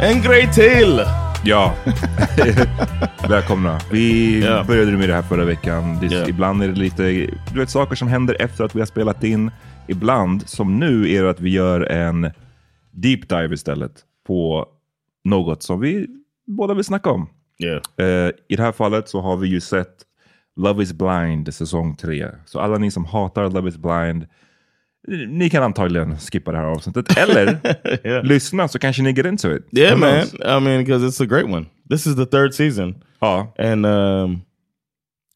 En grej till! Ja, välkomna. Vi Ja. började med det här förra veckan. Ja. Ibland är det lite du vet, saker som händer efter att vi har spelat in. Ibland, som nu, är det att vi gör en deep dive istället på något som vi båda vill snacka om. Yeah. Eh, I det här fallet så har vi ju sett Love is blind säsong 3. Så alla ni som hatar Love is blind, ni kan antagligen skippa det här avsnittet. Eller Yeah. lyssna så kanske ni get into it. Yeah, Who man. knows? I mean, because it's a great one. This is the third season, Ja. and um,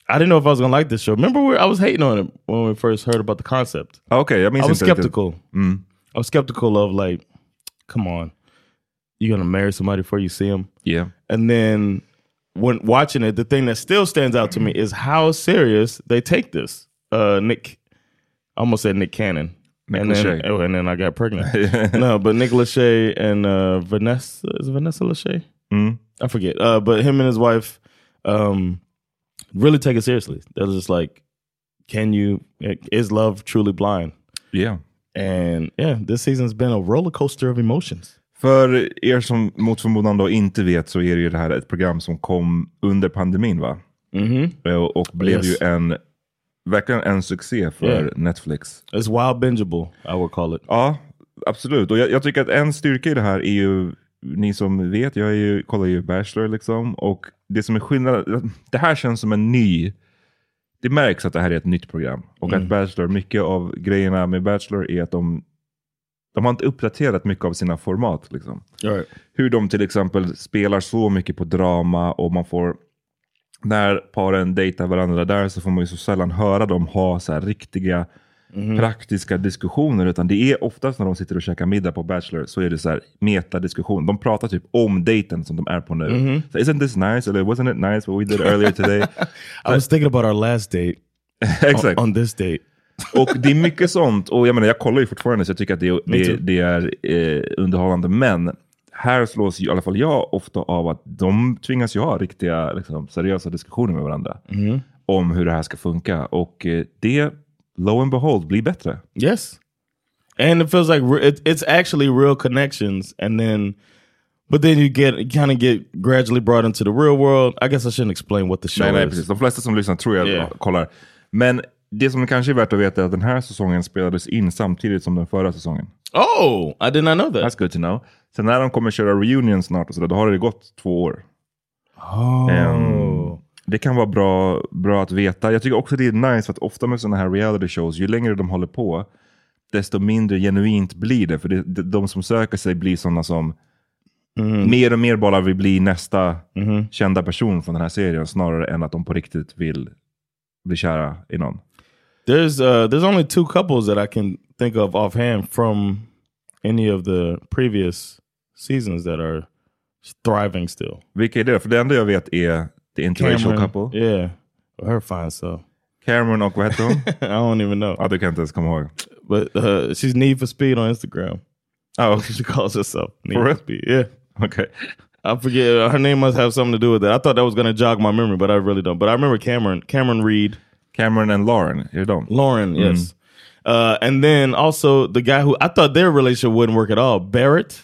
I didn't know if I was gonna like this show. Remember, we I was hating on it when we first heard about the concept. Okay, Okej, jag minns I was inte riktigt. skeptical. Mm. I was skeptical of like, come on, you're gonna marry somebody before you see them, Yeah. and then when watching it, the thing that still stands out to me is how serious they take this. Uh, Nick, I almost said Nick Cannon. Nick and then, Lachey. oh, and then I got pregnant. no, but Nick Lachey and uh, Vanessa is Vanessa Lachey. Mm. I forget. Uh, but him and his wife um, really take it seriously. They're just like, can you? Is love truly blind? Yeah. And yeah, this season's been a roller coaster of emotions. För er som mot förmodan då inte vet så är det ju det här ett program som kom under pandemin va? Mm-hmm. Eh, Och, och blev Yes. ju en, verkligen en succé för Yeah. Netflix. It's wild bingeable, I would call it. Ja, absolut. Och jag, jag tycker att en styrka i det här är ju, ni som vet, jag är ju, kollar ju Bachelor liksom. Och det som är skillnaden, det här känns som en ny, det märks att det här är ett nytt program. Och att Bachelor, mycket av grejerna med Bachelor är att de, de har inte uppdaterat mycket av sina format. Liksom. Right. Hur de till exempel spelar så mycket på drama och man får när paren dejtar varandra där så får man ju så sällan höra dem ha så riktiga praktiska diskussioner. Utan det är oftast när de sitter och käkar middag på Bachelor så är det så här metadiskussion. De pratar typ om dejten som de är på nu. Så, Isn't this nice? Eller wasn't it nice what we did earlier today? I was thinking about our last date Exakt. on, on this date. Och det är mycket sånt. Och jag menar, jag kollar ju fortfarande så jag tycker att det, det, det är eh, underhållande. Men här slås i alla fall jag ofta av att de tvingas ju ha riktiga liksom, seriösa diskussioner med varandra. Om hur det här ska funka. Och eh, det, lo and behold, blir bättre. Yes, and it feels like it, it's actually real connections, and then, but then you get kind of get gradually brought into the real world. I guess I shouldn't explain what the show Nej, nej, is. precis. De flesta som lyssnar tror jag Yeah. kollar. Men det som kanske är värt att veta är att den här säsongen spelades in samtidigt som den förra säsongen. Oh, I did not know that. That's good to know. Sen när de kommer köra reunion snart, och så där, då har det gått två år. oh, Ehm, det kan vara bra, bra att veta. Jag tycker också det är nice för att ofta med sådana här reality shows, ju längre de håller på, desto mindre genuint blir det. För det, de, de som söker sig blir sådana som mer och mer bara vill bli nästa kända person från den här serien, snarare än att de på riktigt vill bli kära i någon. there's uh, there's only two couples that I can think of offhand from any of the previous seasons that are thriving still. Vilka är det? För det enda jag vet är the interracial couple. yeah, her fine so. Cameron och vad hon? I don't even know. ja, du kan inte ens komma ihåg. But uh, she's Need for Speed on Instagram. Oh, She calls herself Need For for. Speed. Yeah. okay. I forget uh, her name must have something to do with that. I thought that was gonna jog my memory, but I really don't. But I remember Cameron, Cameron Reed, Cameron and Lauren, You don't. Lauren, mm. yes. Uh, and then also the guy who I thought their relationship wouldn't work at all, Barrett,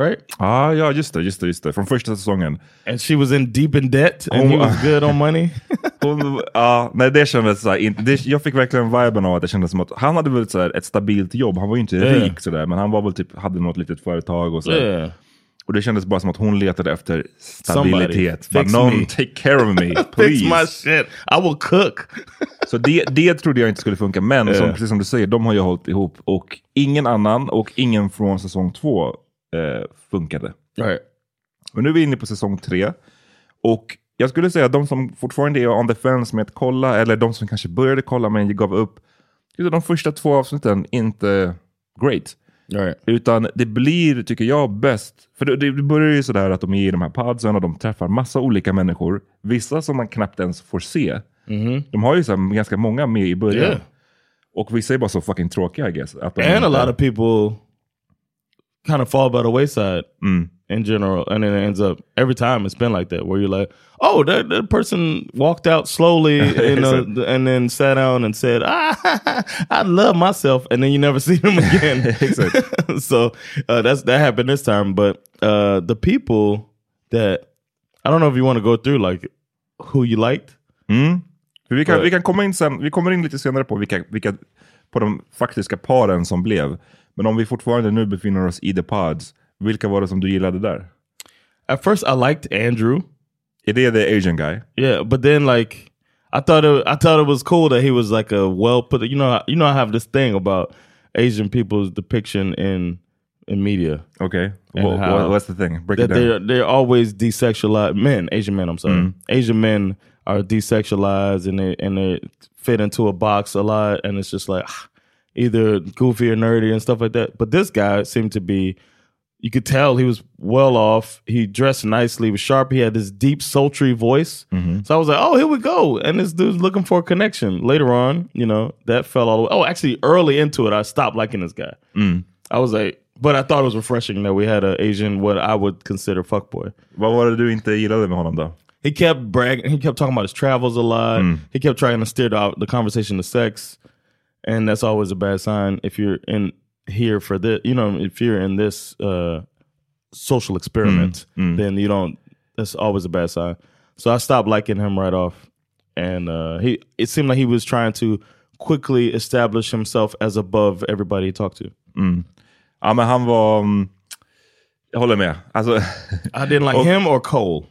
right? Ah, ja, just det, just det, just det. Från första säsongen. And she was in deep in debt and he Oh, was good on money. Hon, ja, nej, det kändes så här, in- det, jag fick verkligen viben av att det kändes som att han hade väl så här, ett stabilt jobb. Han var ju inte Yeah. rik sådär, men han var väl typ, hade något litet företag och så. yeah. Och det kändes bara som att hon letade efter stabilitet. Bara, Fix någon take care of me, Fix please. my shit. I will cook. Så det, det trodde jag inte skulle funka. Men som, Yeah. precis som du säger, de har ju hållit ihop. Och ingen annan och ingen från säsong två eh, funkade. right. Men nu är vi inne på säsong tre. Och jag skulle säga att de som fortfarande är on the fence med att kolla, eller de som kanske började kolla men gav upp. De första två avsnitten inte great. Right. Utan det blir, tycker jag, bäst. För det, det börjar ju sådär att de är i de här podsen och de träffar massa olika människor. Vissa som man knappt ens får se. De har ju så här ganska många med i början. Yeah. Och vissa är bara så fucking tråkiga I guess. Att de And a inte- lot of people kind of fall by the wayside in general. And then it ends up every time it's been like that where you're like, oh, that, that person walked out slowly you know, and then sat down and said, ah, I love myself. And then you never see them again. so uh, that's that happened this time. But uh, the people that I don't know if you want to go through like who you liked. För vi, kan, Right. vi kan komma in sen, vi kommer in lite senare på vilka, vilka, på de faktiska paren som blev. Men om vi fortfarande nu befinner oss i the pods, vilka var det som du gillade där? At first, I liked Andrew. Är det the Asian guy? Yeah, but then like I thought it, I thought it was cool that he was like a well put. You know, you know, I have this thing about Asian people's depiction in in media And Wha- how- wha- what's the thing? Break that they're they're always desexualized men. Asian men, I'm sorry, Asian men are desexualized and they and they fit into a box a lot, and it's just like ah, either goofy or nerdy and stuff like that. But this guy seemed to be. You could tell he was well off. He dressed nicely, was sharp. He had this deep, sultry voice. Mm-hmm. So I was like, oh, here we go. And this dude's looking for a connection. Later on, you know, that fell all the way. Oh, actually, early into it, I stopped liking this guy. Mm. I was like, but I thought it was refreshing that we had an Asian, what I would consider fuckboy. Vad var det du inte gillade med honom då? He kept bragging. He kept talking about his travels a lot. Mm. He kept trying to steer the, the conversation to sex, and that's always a bad sign if you're in here for this. You know, if you're in this uh, social experiment, then you don't. That's always a bad sign. So I stopped liking him right off, and uh, he. It seemed like he was trying to quickly establish himself as above everybody he talked to. Ja, men han var... mm, Jag håller med. Alltså, I didn't like Och- him or Cole.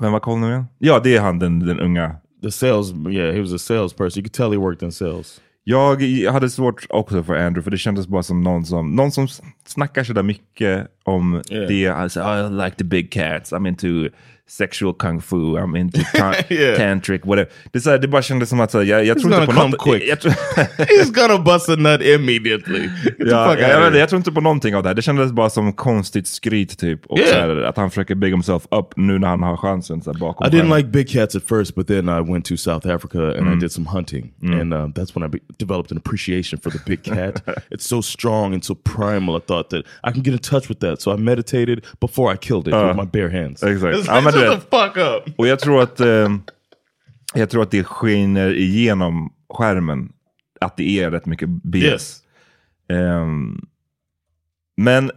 vem var Cole nu igen? Ja, det är han den, den unga. The sales, yeah, he was a salesperson. You could tell he worked in sales. Jag hade svårt också för Andrew, för det kändes bara som någon som, någon som snackar sådär mycket om Yeah. det. Alltså, I like the big cats, I'm into sexual kung fu, I'm into ta- Yeah. tantric, whatever. Det, är så här, det bara kändes som att så här, jag, jag tror inte på gonna något... come quick. Jag, tror- He's gonna bust a nut immediately. Ja, jag, jag, of vet, inte, here. jag tror inte på någonting av det här. Det kändes bara som konstigt skryt typ. Och Yeah. här, att han försöker big himself up nu när han har chansen så bakom I didn't like big cats at first, but then I went to South Africa and I mm. did some hunting, mm. and um, that's when I developed an appreciation for the big cat. it's so strong and so primal. I thought that I can get in touch with that, so I meditated before I killed it uh. with my bare hands. exactly. Ja, up. Och jag tror att eh, jag tror att det skiner igenom skärmen att det är rätt mycket BS. Yes. Ehm, men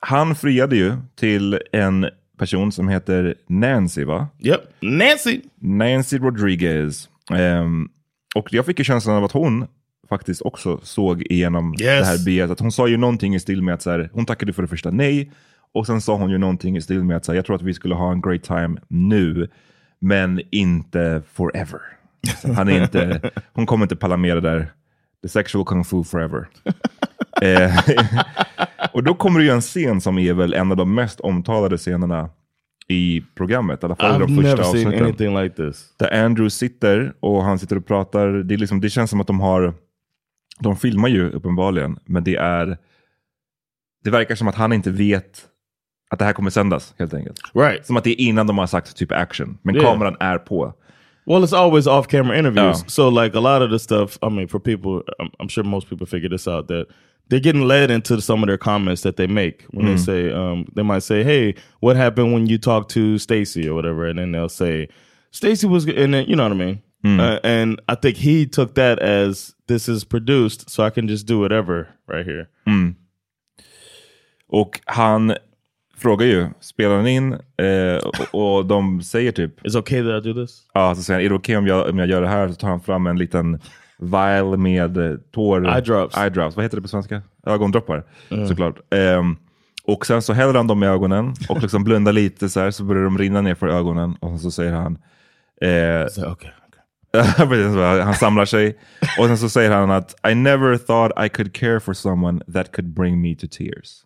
han friade ju till en person som heter Nancy va? Yep, Nancy. Nancy Rodriguez. Ehm, och jag fick ju känslan av att hon faktiskt också såg igenom Yes. det här BS. Att hon sa ju någonting i stil med att så här, hon tackade för det första nej. Och sen sa hon ju någonting i stil med att här, jag tror att vi skulle ha en great time nu. Men inte forever. Så han är inte, hon kommer inte palla med det där the sexual kung fu forever. eh, och då kommer det ju en scen som är väl en av de mest omtalade scenerna i programmet. I alla fall I've de första avsnitten. anything like this. Där Andrew sitter och han sitter och pratar. Det, är liksom, det känns som att de har, de filmar ju uppenbarligen, men det är, det verkar som att han inte vet att det här kommer sändas helt enkelt. Right. Som att det är innan de har sagt typ action, men Yeah. kameran är på. Well, it's always off camera interviews. Yeah. So, like a lot of the stuff, I mean, for people, I'm, I'm sure most people figure this out that they're getting led into some of their comments that they make when they say, um, they might say, Hey, what happened when you talked to Stacy or whatever? And then they'll say, Stacy was, g-" and then, you know what I mean? Uh, and I think he took that as this is produced, so I can just do whatever right here. Och han frågar ju, spelar han in? Eh, och, och de säger typ, It's okay that I do this? ja, så säger han, är det okej om, jag, om jag gör det här? Så tar han fram en liten vial med eh, tår... Eye drops. Eye drops. Vad heter det på svenska? Ögondroppar, såklart. Ehm, och sen så häller han dem i ögonen och liksom blundar lite så här, så börjar de rinna ner för ögonen. Och så säger han, eh, So, okay. Han samlar sig och sen så säger han att I never thought I could care for someone that could bring me to tears.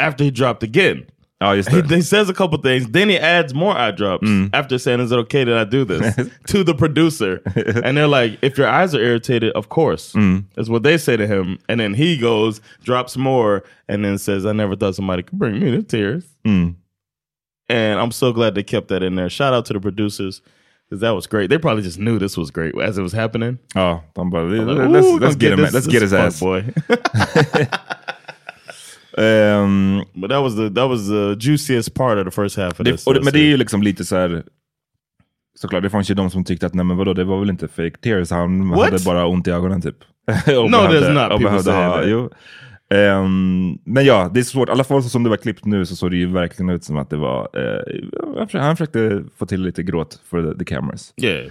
After he dropped again. Oh, just He, he says a couple things, then he adds more eye drops mm. after saying, "Is it okay that I do this?" to the producer, and they're like, "If your eyes are irritated, of course." Mm. That's what they say to him, and then he goes, drops more, and then says, "I never thought somebody could bring me to tears." Mm. And I'm so glad they kept that in there. Shout out to the producers because that was great. They probably just knew this was great as it was happening. Ja, de bara, Like, let's, "Ooh, we're let's, gonna get him, this- let's this get his ass. boy. Ehm, but that was the that was the juiciest part of the first half of det, this. det, uh, men det är ju liksom lite så här. Såklart, det fanns ju de som tyckte att nej men vadå, det var väl inte fake tears, han What? hade bara ont i ögonen typ. No, behövde- there's not people saying ha- that. jo. Ehm, men ja, det är svårt. I alla fall som det var klippt nu så såg det ju verkligen ut som att det var, försökte- han försökte få till lite gråt för the, the cameras. yeah.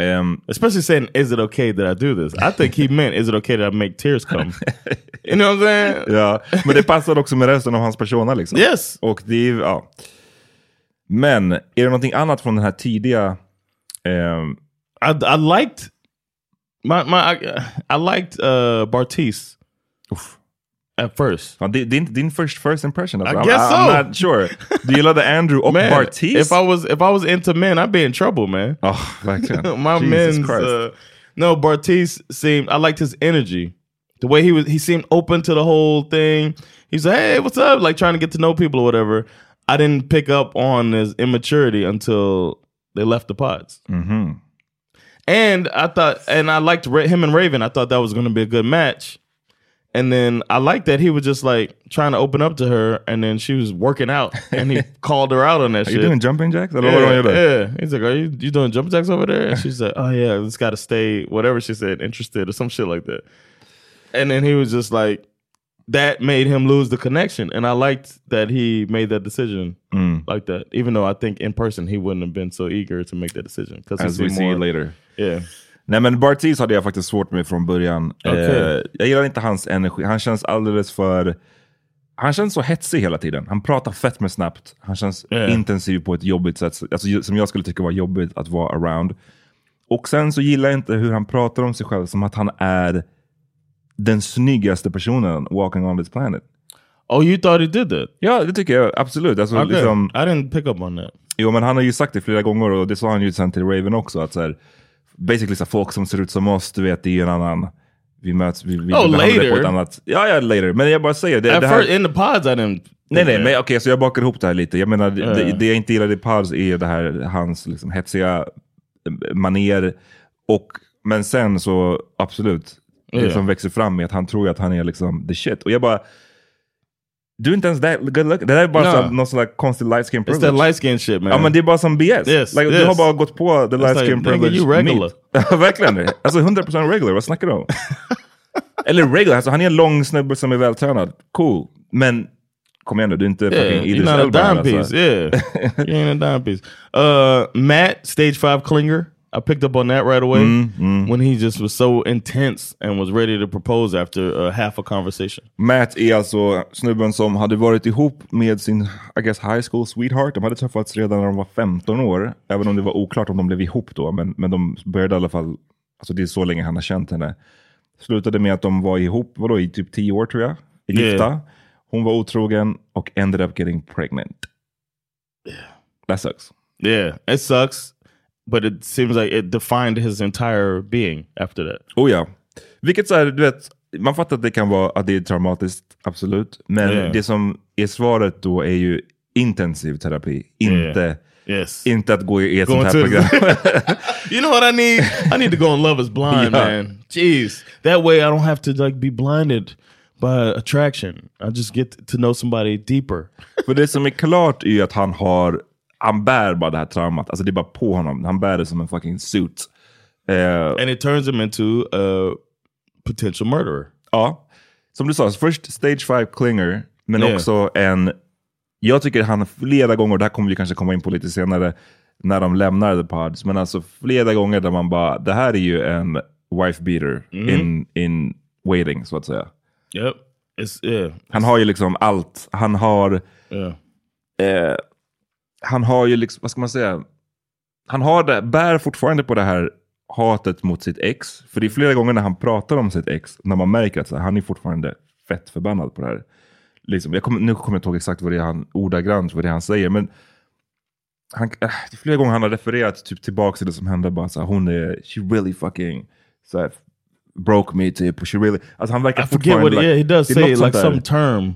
Ehm, Especially saying, "Is it okay that I do this?" I think he meant, "Is it okay that I make tears come?" you know what I'm saying? Ja, men det passar också med resten av hans persona liksom. Yes. Och det är, ja. Men är det någonting annat från den här tidiga... ehm, I I liked my my I, I liked uh Bartiz uff, at first. det- din, din first, first impression? Alltså, I I'm- guess I'm, so. not sure. Du gillade Andrew och Man, Bartiz? if I was if I was into men, I'd be in trouble, man. oh, verkligen. my Jesus men's uh, no Bartiz seemed I liked his energy. The way he was he seemed open to the whole thing. He's like, hey, what's up? Like trying to get to know people or whatever. I didn't pick up on his immaturity until they left the pods. Mhm. And I thought, and I liked him and Raven. I thought that was going to be a good match. And then I liked that he was just like trying to open up to her, and then she was working out, and he called her out on that Are shit. you doing jumping jacks? Vad var yeah, de yeah. He's like, "Are you you doing jump jacks over there?" And she's like, "Oh yeah, it's got to stay whatever she said, interested or some shit like that." And then he was just like, that made him lose the connection, and I liked that he made that decision Mm. like that. Even though I think in person he wouldn't have been so eager to make that decision because As we see later. Yeah, Nej men Bartiz hade jag faktiskt svårt med från början. Okej. Eh, jag gillar inte hans energi. Han känns alldeles för... Han känns så hetsig hela tiden. Han pratar fett med snabbt. Han känns Yeah. intensiv på ett jobbigt sätt. Alltså, som jag skulle tycka var jobbigt att vara around. Och sen så gillar jag inte hur han pratar om sig själv som att han är den snyggaste personen walking on this planet. Oh, you thought he did that? Ja, det tycker jag absolut. Alltså, Okay. liksom, I didn't pick up on that. Jo, men han har ju sagt det flera gånger och det sa han ju sen till Raven också. Att så här, basically så folk som ser ut som oss, du vet, det är ju en annan... Vi möts, vi, vi Oh, behandlar det på later. ett annat... Ja, ja, later. Men jag bara säger det. At det här, first, in the pods, I didn't. nej, nej, men okej, så jag bakar ihop det här lite. Jag menar, det, Ja. det jag inte gillade i Pars är det här, hans liksom, hetsiga maner och Men sen så, absolut, det Ja. som växer fram är att han tror att han är liksom the shit. Och jag bara, du är inte ens that good look. Det där är bara No. så, någon sån där konstig light skin It's privilege. that light skin shit, man. Ja men det är bara som BS. Yes, like, Du yes. har bara gått på the light like, skin nigga, privilege. you regular. Verkligen. Alltså 100% regular, vad snackar du om? Eller regular, alltså han är en lång snubbe som är vältränad. Cool. Men kom igen nu, du är inte Yeah, fucking you're Idris not a Elba. dime alltså. piece. Yeah, you ain't a dime piece. Uh, Matt, stage five clinger. I picked up on that right away when he just was so intense and was ready to propose after uh, half a conversation. Matt är alltså snubben som hade varit ihop med sin I guess, high school sweetheart. De hade träffats redan när de var 15 år. Även om det var oklart om de blev ihop då. Men, men de började i alla fall, alltså det är så länge han har känt henne. Slutade med att de var ihop, vadå, i typ 10 år tror jag. Yeah. Gifta. Hon var otrogen och ended up getting pregnant. That sucks. Yeah, it sucks, but it seems like it defined his entire being after that. Oh ja. Vilket så här, du vet, man fattar att det kan vara att det är traumatiskt, absolut. Men Yeah. det som är svaret då är ju intensiv terapi, inte, Yes. inte att gå i ett Going sånt här program. you know what I need? I need to go on Love is Blind, Yeah. man. Jeez, that way I don't have to like be blinded by attraction. I just get to know somebody deeper. För det som är klart är ju att han har, han bär bara det här traumat. Alltså det är bara på honom. Han bär det som en fucking suit. Eh, and it turns him into a potential murderer. Ja, som du sa, först stage 5 clinger, men Yeah. också en... Jag tycker han flera gånger, det här kommer vi kanske komma in på lite senare, när de lämnar the pods, men alltså flera gånger där man bara, det här är ju en wife beater in, in waiting, så att säga. Yep. It's yeah. Han har ju liksom allt. Han har, Yeah. eh, han har ju liksom, vad ska man säga, han har det, bär fortfarande på det här hatet mot sitt ex. För det är flera gånger när han pratar om sitt ex, när man märker att här, han är fortfarande fett förbannad på det här. Liksom, jag kommer, nu kommer jag inte ihåg exakt vad det är han, ordagrant vad det är han säger, men han, äh, flera gånger han har refererat typ, tillbaka till det som hände. Bara, så här, hon är, she really fucking så här, broke me typ. She really, alltså, han verkar I forget what. fortfarande- Yeah, he does say like some term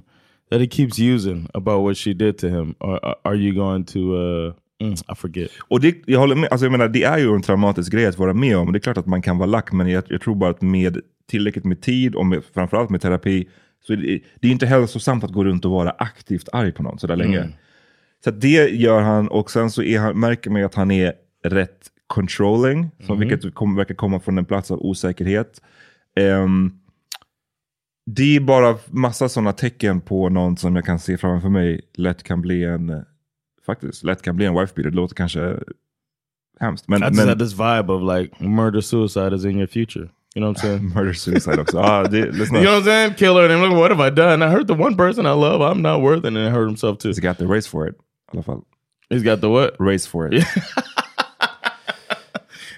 that he keeps using about what she did to him. Are- are you going to? Uh, mm, I forget. Och det, jag håller med, alltså jag menar, det är ju en traumatisk grej att vara med om. Det är klart att man kan vara lack, men jag, jag tror bara att med tillräckligt med tid och med, framförallt med terapi, så är det, det är inte hälsosamt att gå runt och vara aktivt arg på någon sådär länge. Så att det gör han, och sen så är han, märker man att han är rätt controlling, som vilket kom, verkar komma från en plats av osäkerhet. Ehm, det är bara massa sådana tecken på någon som jag kan se framför mig lätt kan bli en, eh, faktiskt, lätt kan bli en wife beater. Det låter kanske hemskt. Men, I just men had this vibe of like murder suicide is in your future. You know what I'm saying? murder suicide också. Ah, det, lyssna. You know what I'm saying? Killer, and I'm like, what have I done? I hurt the one person I love. I'm not worth it, and he hurt himself too. He's got the race for it. I alla fall. He's got the what? Race for it.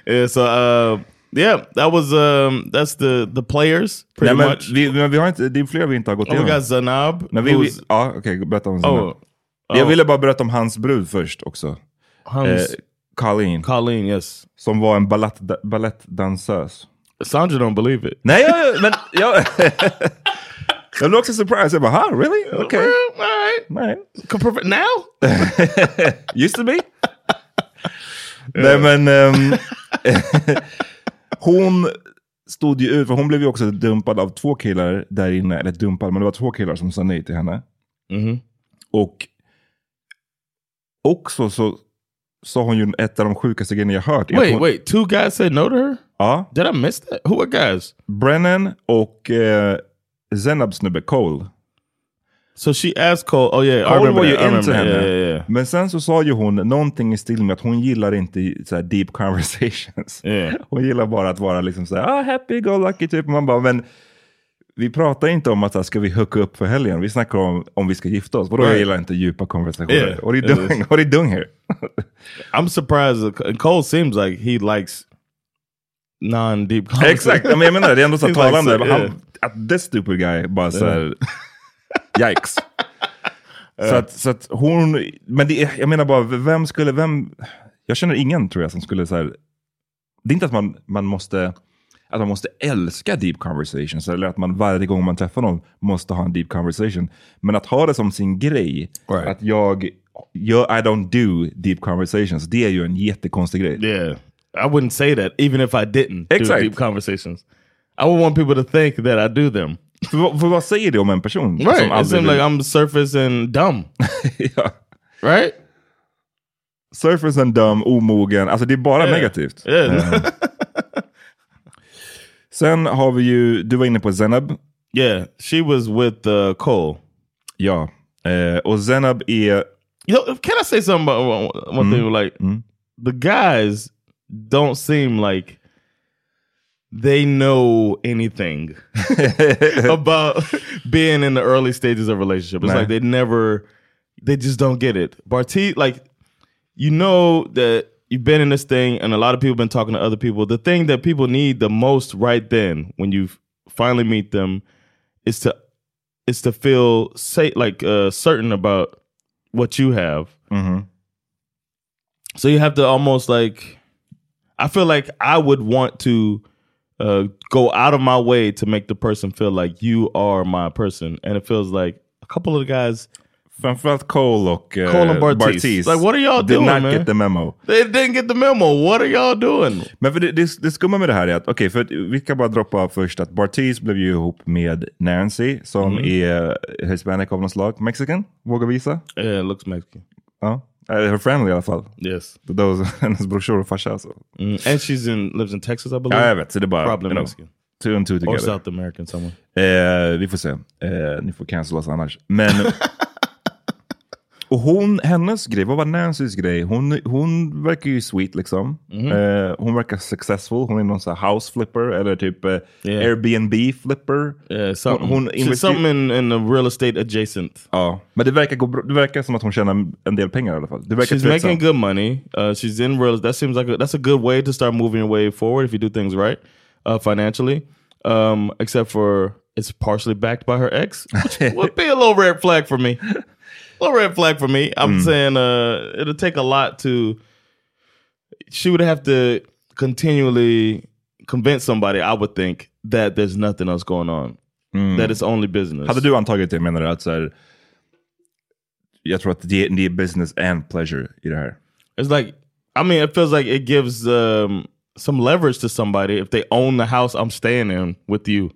Yeah. So, uh, yeah, that was um, that's the the players pretty Nej, men much. vi, men vi har inte, det är fler vi inte har gått Oh, we igenom. got Zanab. Nej, vi, vi, ja, okej, berätta om Zanab. oh, Jag oh, ville bara berätta om hans brud först också. Hans, Eh, Colleen, Colleen. Yes, som var en balettdansös. Sandra don't believe it. Nej, jag, jag- men jag... jag blev också surprised. Jag bara, huh, really? Okay. All right. Come prof- Now? Used to be. Nej men... ehm, hon stod ju ut, för hon blev ju också dumpad av två killar där inne. Eller dumpad, men det var två killar som sa nej till henne. Mhm. Och också så sa hon ju ett av de sjukaste grejerna jag hört. Wait, tror- wait. Two guys said no to her. Ja, Did I miss that? Who are guys? Brennan och eh, Zenab snubbe Cole. So she asked Cole, oh yeah, Cole var ju into henne. Yeah, yeah, yeah. Men sen så sa ju hon någonting i stil med att hon gillar inte så här deep conversations. Hon gillar bara att vara liksom så här, ah, happy go lucky typ. Man bara, men vi pratar inte om att här, ska vi hooka upp för helgen. Vi snackar om om vi ska gifta oss. Vadå jag Right. gillar inte djupa konversationer? Yeah. What are you doing? What are you doing here? I'm surprised. Cole seems like he likes non-deep conversations. Exakt, men jag menar det är ändå så talande. like, han, yeah. This stupid guy bara så här, yikes. Så att, så att hon, men det, jag menar bara, vem skulle, vem, jag känner ingen tror jag som skulle så här, det är inte att man, man måste, att man måste älska deep conversations eller att man varje gång man träffar någon måste ha en deep conversation. Men att ha det som sin grej, Right. att jag, jag, I don't do deep conversations, det är ju en jättekonstig grej. Yeah. I wouldn't say that even if I didn't do Exact. deep conversations. I would want people to think that I do them. För, för vad säger det om en person? Right. som It vill- like I'm surface and dumb. ja. Right? Surface and dumb, omogen, alltså det är bara negativt. Yeah. Eh. Sen har vi ju, du var inne på Zenab. yeah. She was with uh, Cole. Ja. Eh, och Zenab är, You know, can I say something about one, one thing? Like the guys don't seem like they know anything about being in the early stages of a relationship. It's like they never, they just don't get it. Barty, like you know that you've been in this thing, and a lot of people been talking to other people. The thing that people need the most right then, when you finally meet them, is to is to feel say like uh, certain about what you have. So you have to almost like, I feel like I would want to uh, go out of my way to make the person feel like you are my person, and it feels like a couple of the guys framförallt Cole och eh, Cole and Bartiz. Like, what are y'all doing, not man? get the memo. they didn't get the memo. What are y'all doing? Men för det, det, det skumma med det här är att, okej, för att vi kan bara droppa först att Bartiz blev ju ihop med Nancy som är hispanic av något slag. Mexican, vågar visa. Yeah, looks Mexican. Ja. Eh, Her family i alla fall. Yes, Those, hennes brorsor och farsa alltså. Mm. and she's in lives in Texas, I believe. Ja, jag vet. Så det är bara, Probably you know, Mexican two and two or together. South American, somewhere. Eh, vi får se. Eh, ni får cancel oss annars. Men... och hon, hennes grej, vad var Nancys grej? Hon, hon verkar ju sweet liksom. Mhm. Eh, hon verkar successful. Hon är någon sån house flipper eller typ eh, Yeah. Airbnb flipper. Yeah, something. Hon invester- something in, in the real estate adjacent. Ja, men det verkar, gå det verkar som att hon tjänar en del pengar i alla fall. Det verkar She's trivsam. making good money. Uh, she's in real. That seems like a, that's a good way to start moving your way forward if you do things right uh, financially. Um, except for it's partially backed by her ex, which would be a little red flag for me. Little red flag for me. I'm saying uh, it'll take a lot to. She would have to continually convince somebody. I would think that there's nothing else going on. That it's only business. Hade du antagit det menar du att så här, jag tror att det, det är business and pleasure i det här. It's like, I mean, it feels like it gives um, some leverage to somebody if they own the house I'm staying in with you.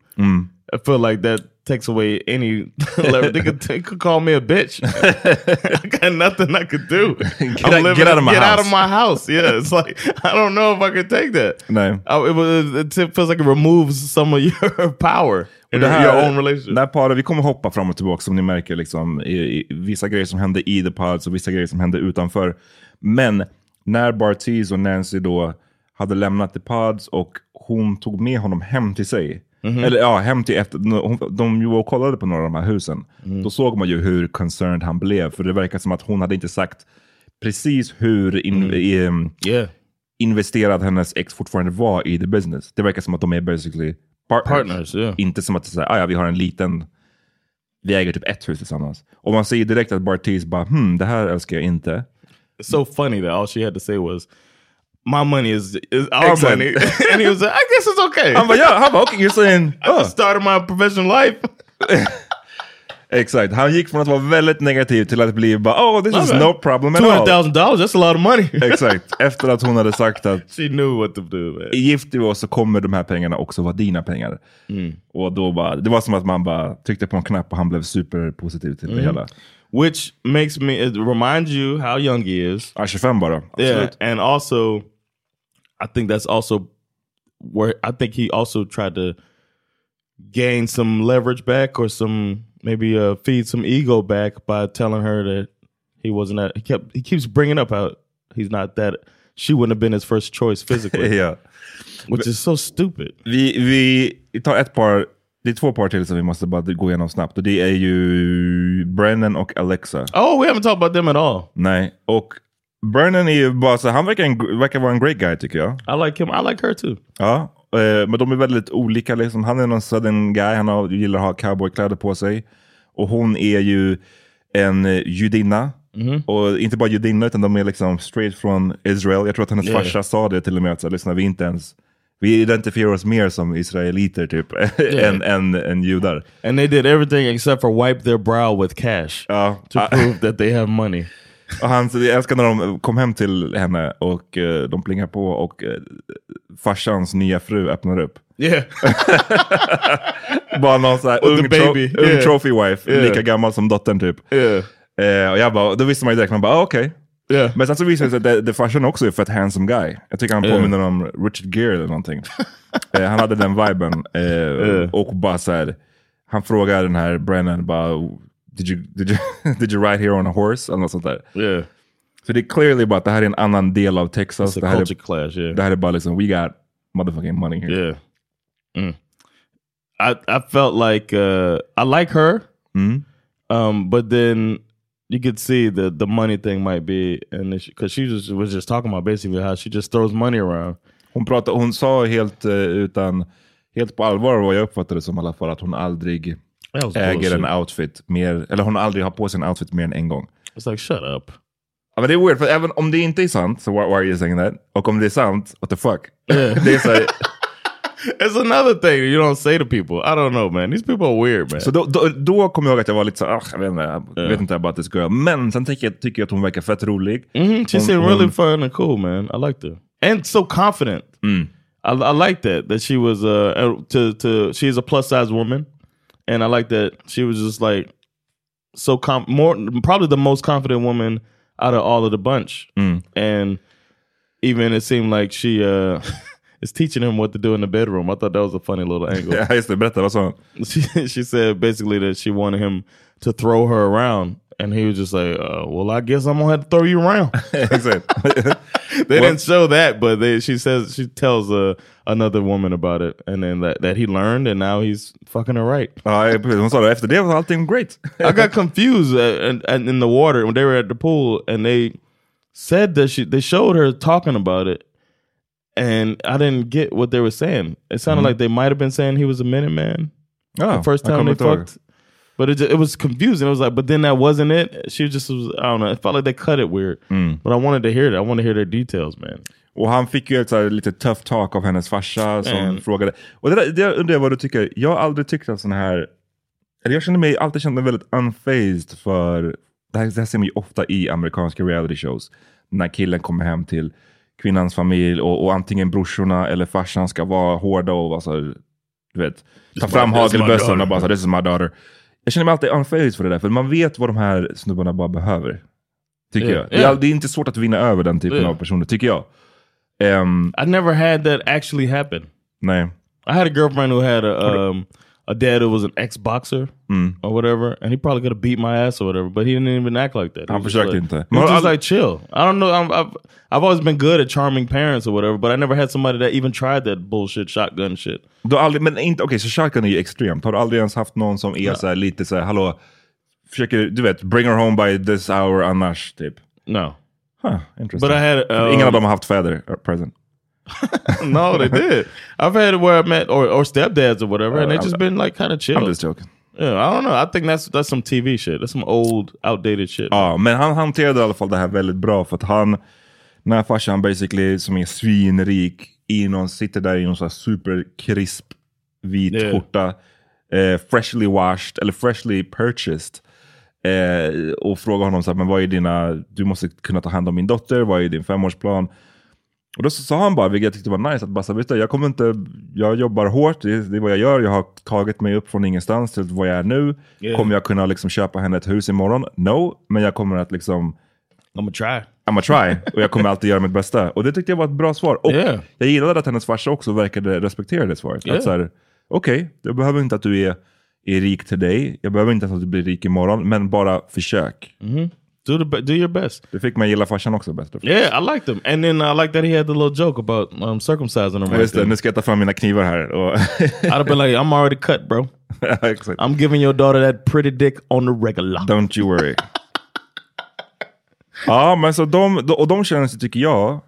I feel like that takes away any leverage. They could, they could call me a bitch. I got nothing I could do. Get I'm out- get out of my get out house. of my house. Yeah, it's like I don't know if I could take that. Nej. I, it, was, it feels like it removes some of your power Det här-. Det här paret, vi kommer hoppa fram och tillbaka som ni märker. Liksom, i, i, vissa grejer som hände i The Pods och vissa grejer som hände utanför. Men när Bartiz och Nancy då hade lämnat The Pods och hon tog med honom hem till sig. Eller ja, hem till efter, de var och kollade på några av de här husen. Då såg man ju hur concerned han blev. För det verkar som att hon hade inte sagt precis hur in, i, em, yeah. investerad hennes ex fortfarande var i the business. Det verkar som att de är basically partners. Partners, yeah. Inte som att det är ah, ja, vi har en liten, vi äger typ ett hus tillsammans. Och man ser direkt att Bartiz bara, hmm, det här älskar jag inte. It's so funny that all she had to say was, "My money is is our Exactly. money," and he was like, "I guess it's okay." Han bara, ja, han bara, okej, you're saying, I just started my professional life. Exakt, han gick från att vara väldigt negativ till att bli bara, oh this is Okay. no problem at all. thousand dollars. That's a lot of money. Exakt, efter att hon hade sagt att she knew what to do. Man. gifter vi oss så kommer de här pengarna också vara dina pengar. Mm. Och då bara, det var som att man bara tryckte på en knapp och han blev superpositiv till Mm. det hela. Which makes me it reminds you how young he is. 25 bara. Yeah, and also, I think that's also where I think he also tried to gain some leverage back or some maybe uh, feed some ego back by telling her that he wasn't that. He kept he keeps bringing up how he's not that. She wouldn't have been his first choice physically, yeah, which is so stupid. Vi, vi tar ett par, det är två par till som vi måste bara gå igenom snabbt. Och det är ju Brennan och Alexa. Oh, we haven't talked about them at all. Nej, och Brennan är ju bara så, han verkar, en, verkar vara en great guy tycker jag. I like him. I like her too. Ja, eh, men de är väldigt olika. Liksom. Han är någon southern guy, han har, gillar att ha cowboykläder på sig. Och hon är ju en eh, judinna. Och inte bara judinna, utan de är liksom straight från Israel. Jag tror att hennes Yeah. farsa sa det till och med, att så, lyssna, vi inte ens... Vi identifierar oss mer som israeliter typ, än, än, än judar. And they did everything except for wipe their brow with cash Ja, to ah, prove that they have money. och han, jag älskar när de kom hem till henne och eh, de plingar på och eh, farsans nya fru öppnar upp. Yeah. Bara någon sån här ung, the tro baby. ung Yeah. trophy wife, Yeah. lika gammal som dottern typ. yeah. Eh, och jag bara, då visste man ju direkt, man bara ah, okej. Yeah. Men sen så visade det sig att det, det farsan också är fett handsome guy. Jag tycker han Yeah. påminner om Richard Gere eller någonting. eh, han hade den viben. Eh, Och bara så här, han frågar den här Brennan bara, did you, did, you, did you ride here on a horse? Eller något sånt där. Yeah. Så det är clearly bara att det här är en annan del av Texas. Det här, är, clash. Yeah. det här är bara liksom, we got motherfucking money here. Yeah. Mm. I I felt like uh, I like her, Mm. um, but then you could see the the money thing might be an issue because she just was just talking about basically how she just throws money around. Hon, pratade, hon sa helt eh, utan, helt på allvar vad jag uppfattade det som i alla fall, att hon aldrig That äger en outfit mer, eller hon aldrig har på sig en outfit mer än en gång. It's like shut up. Ja, men det är weird, för även om det inte är sant, så why, why are you saying that? Och om det är sant, what the fuck? det är så, It's another thing you don't say to people. I don't know, man. These people are weird, man. så då, då, då kommer jag ihåg att jag var lite så ah, jag vet inte, jag vet inte about this girl. Men sen tycker jag, tycker jag att hon verkar fett rolig. Mhm, She Hon- seemed really hon- fun and cool, man. I liked her, and so confident. I, I like that that she was uh to to she's a plus size woman, and I like that she was just like so com more probably the most confident woman out of all of the bunch, and even it seemed like she uh is teaching him what to do in the bedroom. I thought that was a funny little angle. Just det, berätta, vad sa hon? she, she said basically that she wanted him to throw her around. And he was just like, uh, "Well, I guess I'm gonna have to throw you around." They didn't show that, but they, she says she tells uh, another woman about it, and then that, that he learned, and now he's fucking her right. hon sa det, efter det great. I got confused uh, and, and in the water when they were at the pool, and they said that she they showed her talking about it, and I didn't get what they were saying. It sounded like they might have been saying he was a minute man Ja, the first time they fucked. But it, ju- it was confusing. It was like, but then that wasn't it. She just was, I don't know. It felt like they cut it weird. But I wanted to hear that. I want to hear their details, man. Och han fick ju ett så lite tough talk av hennes farsa som Mm. frågade. Och det, där, det undrar jag vad du tycker. Jag har aldrig tyckt att sån här, eller jag känner mig, alltid känt mig väldigt unfazed för, det här, det här ser man ju ofta i amerikanska reality shows. När killen kommer hem till kvinnans familj och, och antingen brorsorna eller farsan ska vara hårda och vara så här, du vet, ta fram hagelbössan och bara så här, this is my daughter. Jag känner mig alltid unfazed för det där, för man vet vad de här snubbarna bara behöver. Tycker Yeah, jag. Yeah. det är inte svårt att vinna över den typen Yeah. av personer, tycker jag. Ehm, I never had that actually happen. nej. I had a girlfriend who had a um, a dad who was an ex boxer or whatever, and he probably could have beat my ass or whatever, but he didn't even act like that. Han försökte like, inte. He was just like chill. I don't know. I'm, I've I've always been good at charming parents or whatever, but I never had somebody that even tried that bullshit shotgun shit. Du aldrig, men inte, okej, så shotgun är ju extremt. Har du aldrig ens haft någon som är så här, lite så här, hallå, försöker, du vet, bring her home by this hour annars, typ? No, Huh, interesting. but I had um, Ingen av dem har haft fäder uh, present. no, they did. I've had where I met or, or stepdads or whatever, and they Uh, just been like kind of chill. I'm just joking. Yeah, I don't know. I think that's that's some TV shit. That's some old, outdated shit. Ja, men han hanterade i alla fall det här väldigt bra för att han, när farsan basically, som är svinrik, i någon, sitter där i någon så här superkrisp vit Yeah. skjorta, eh, freshly washed, eller freshly purchased. Eh, och frågar honom så här, men vad är dina, du måste kunna ta hand om min dotter, vad är din femårsplan? Och då sa han bara, vilket jag tyckte var nice, att bara, vet du, jag kommer inte, jag jobbar hårt, det, det är vad jag gör, jag har tagit mig upp från ingenstans till vad jag är nu. Yeah. Kommer jag kunna liksom köpa henne ett hus imorgon? No, men jag kommer att liksom, I'm gonna try. I'm a try, och jag kommer alltid göra mitt bästa. Och det tyckte jag var ett bra svar. Och Yeah. jag gillade att hennes farsa också verkade respektera det svaret. Yeah. Att så här, okej, jag behöver inte att du är är rik till dig. Jag behöver inte att du blir rik imorgon, men bara försök. Do the do your best. Det fick mig gilla farsan också bättre. Yeah, I liked him. And then I like that he had the little joke about um, circumcising him. Right Just det, nu ska jag ta fram mina knivar här. I'd have been like, I'm already cut, bro. Exakt. I'm giving your daughter that pretty dick on the regular. Don't you worry. ja, men så de, och de känner sig, tycker jag,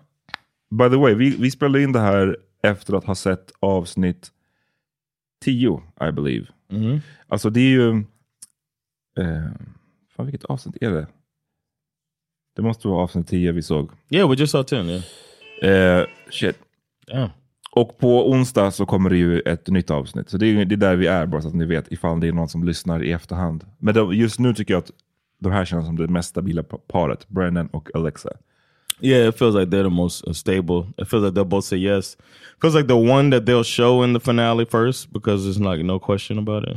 by the way, vi, vi spelade in det här efter att ha sett avsnitt 10, I believe. Alltså det är ju, eh, fan vilket avsnitt är det? Det måste vara avsnitt 10 vi såg. Yeah, we just saw 10, yeah. Eh, shit. Damn. Och på onsdag så kommer det ju ett nytt avsnitt. Så det är, det är där vi är, bara så att ni vet ifall det är någon som lyssnar i efterhand. Men det, just nu tycker jag att de här känns som det mest stabila pa- paret, Brennan och Alexa. Yeah, it feels like they're the most uh, stable. It feels like they'll both say yes. feels like the one that they'll show in the finale first because there's like no question about it.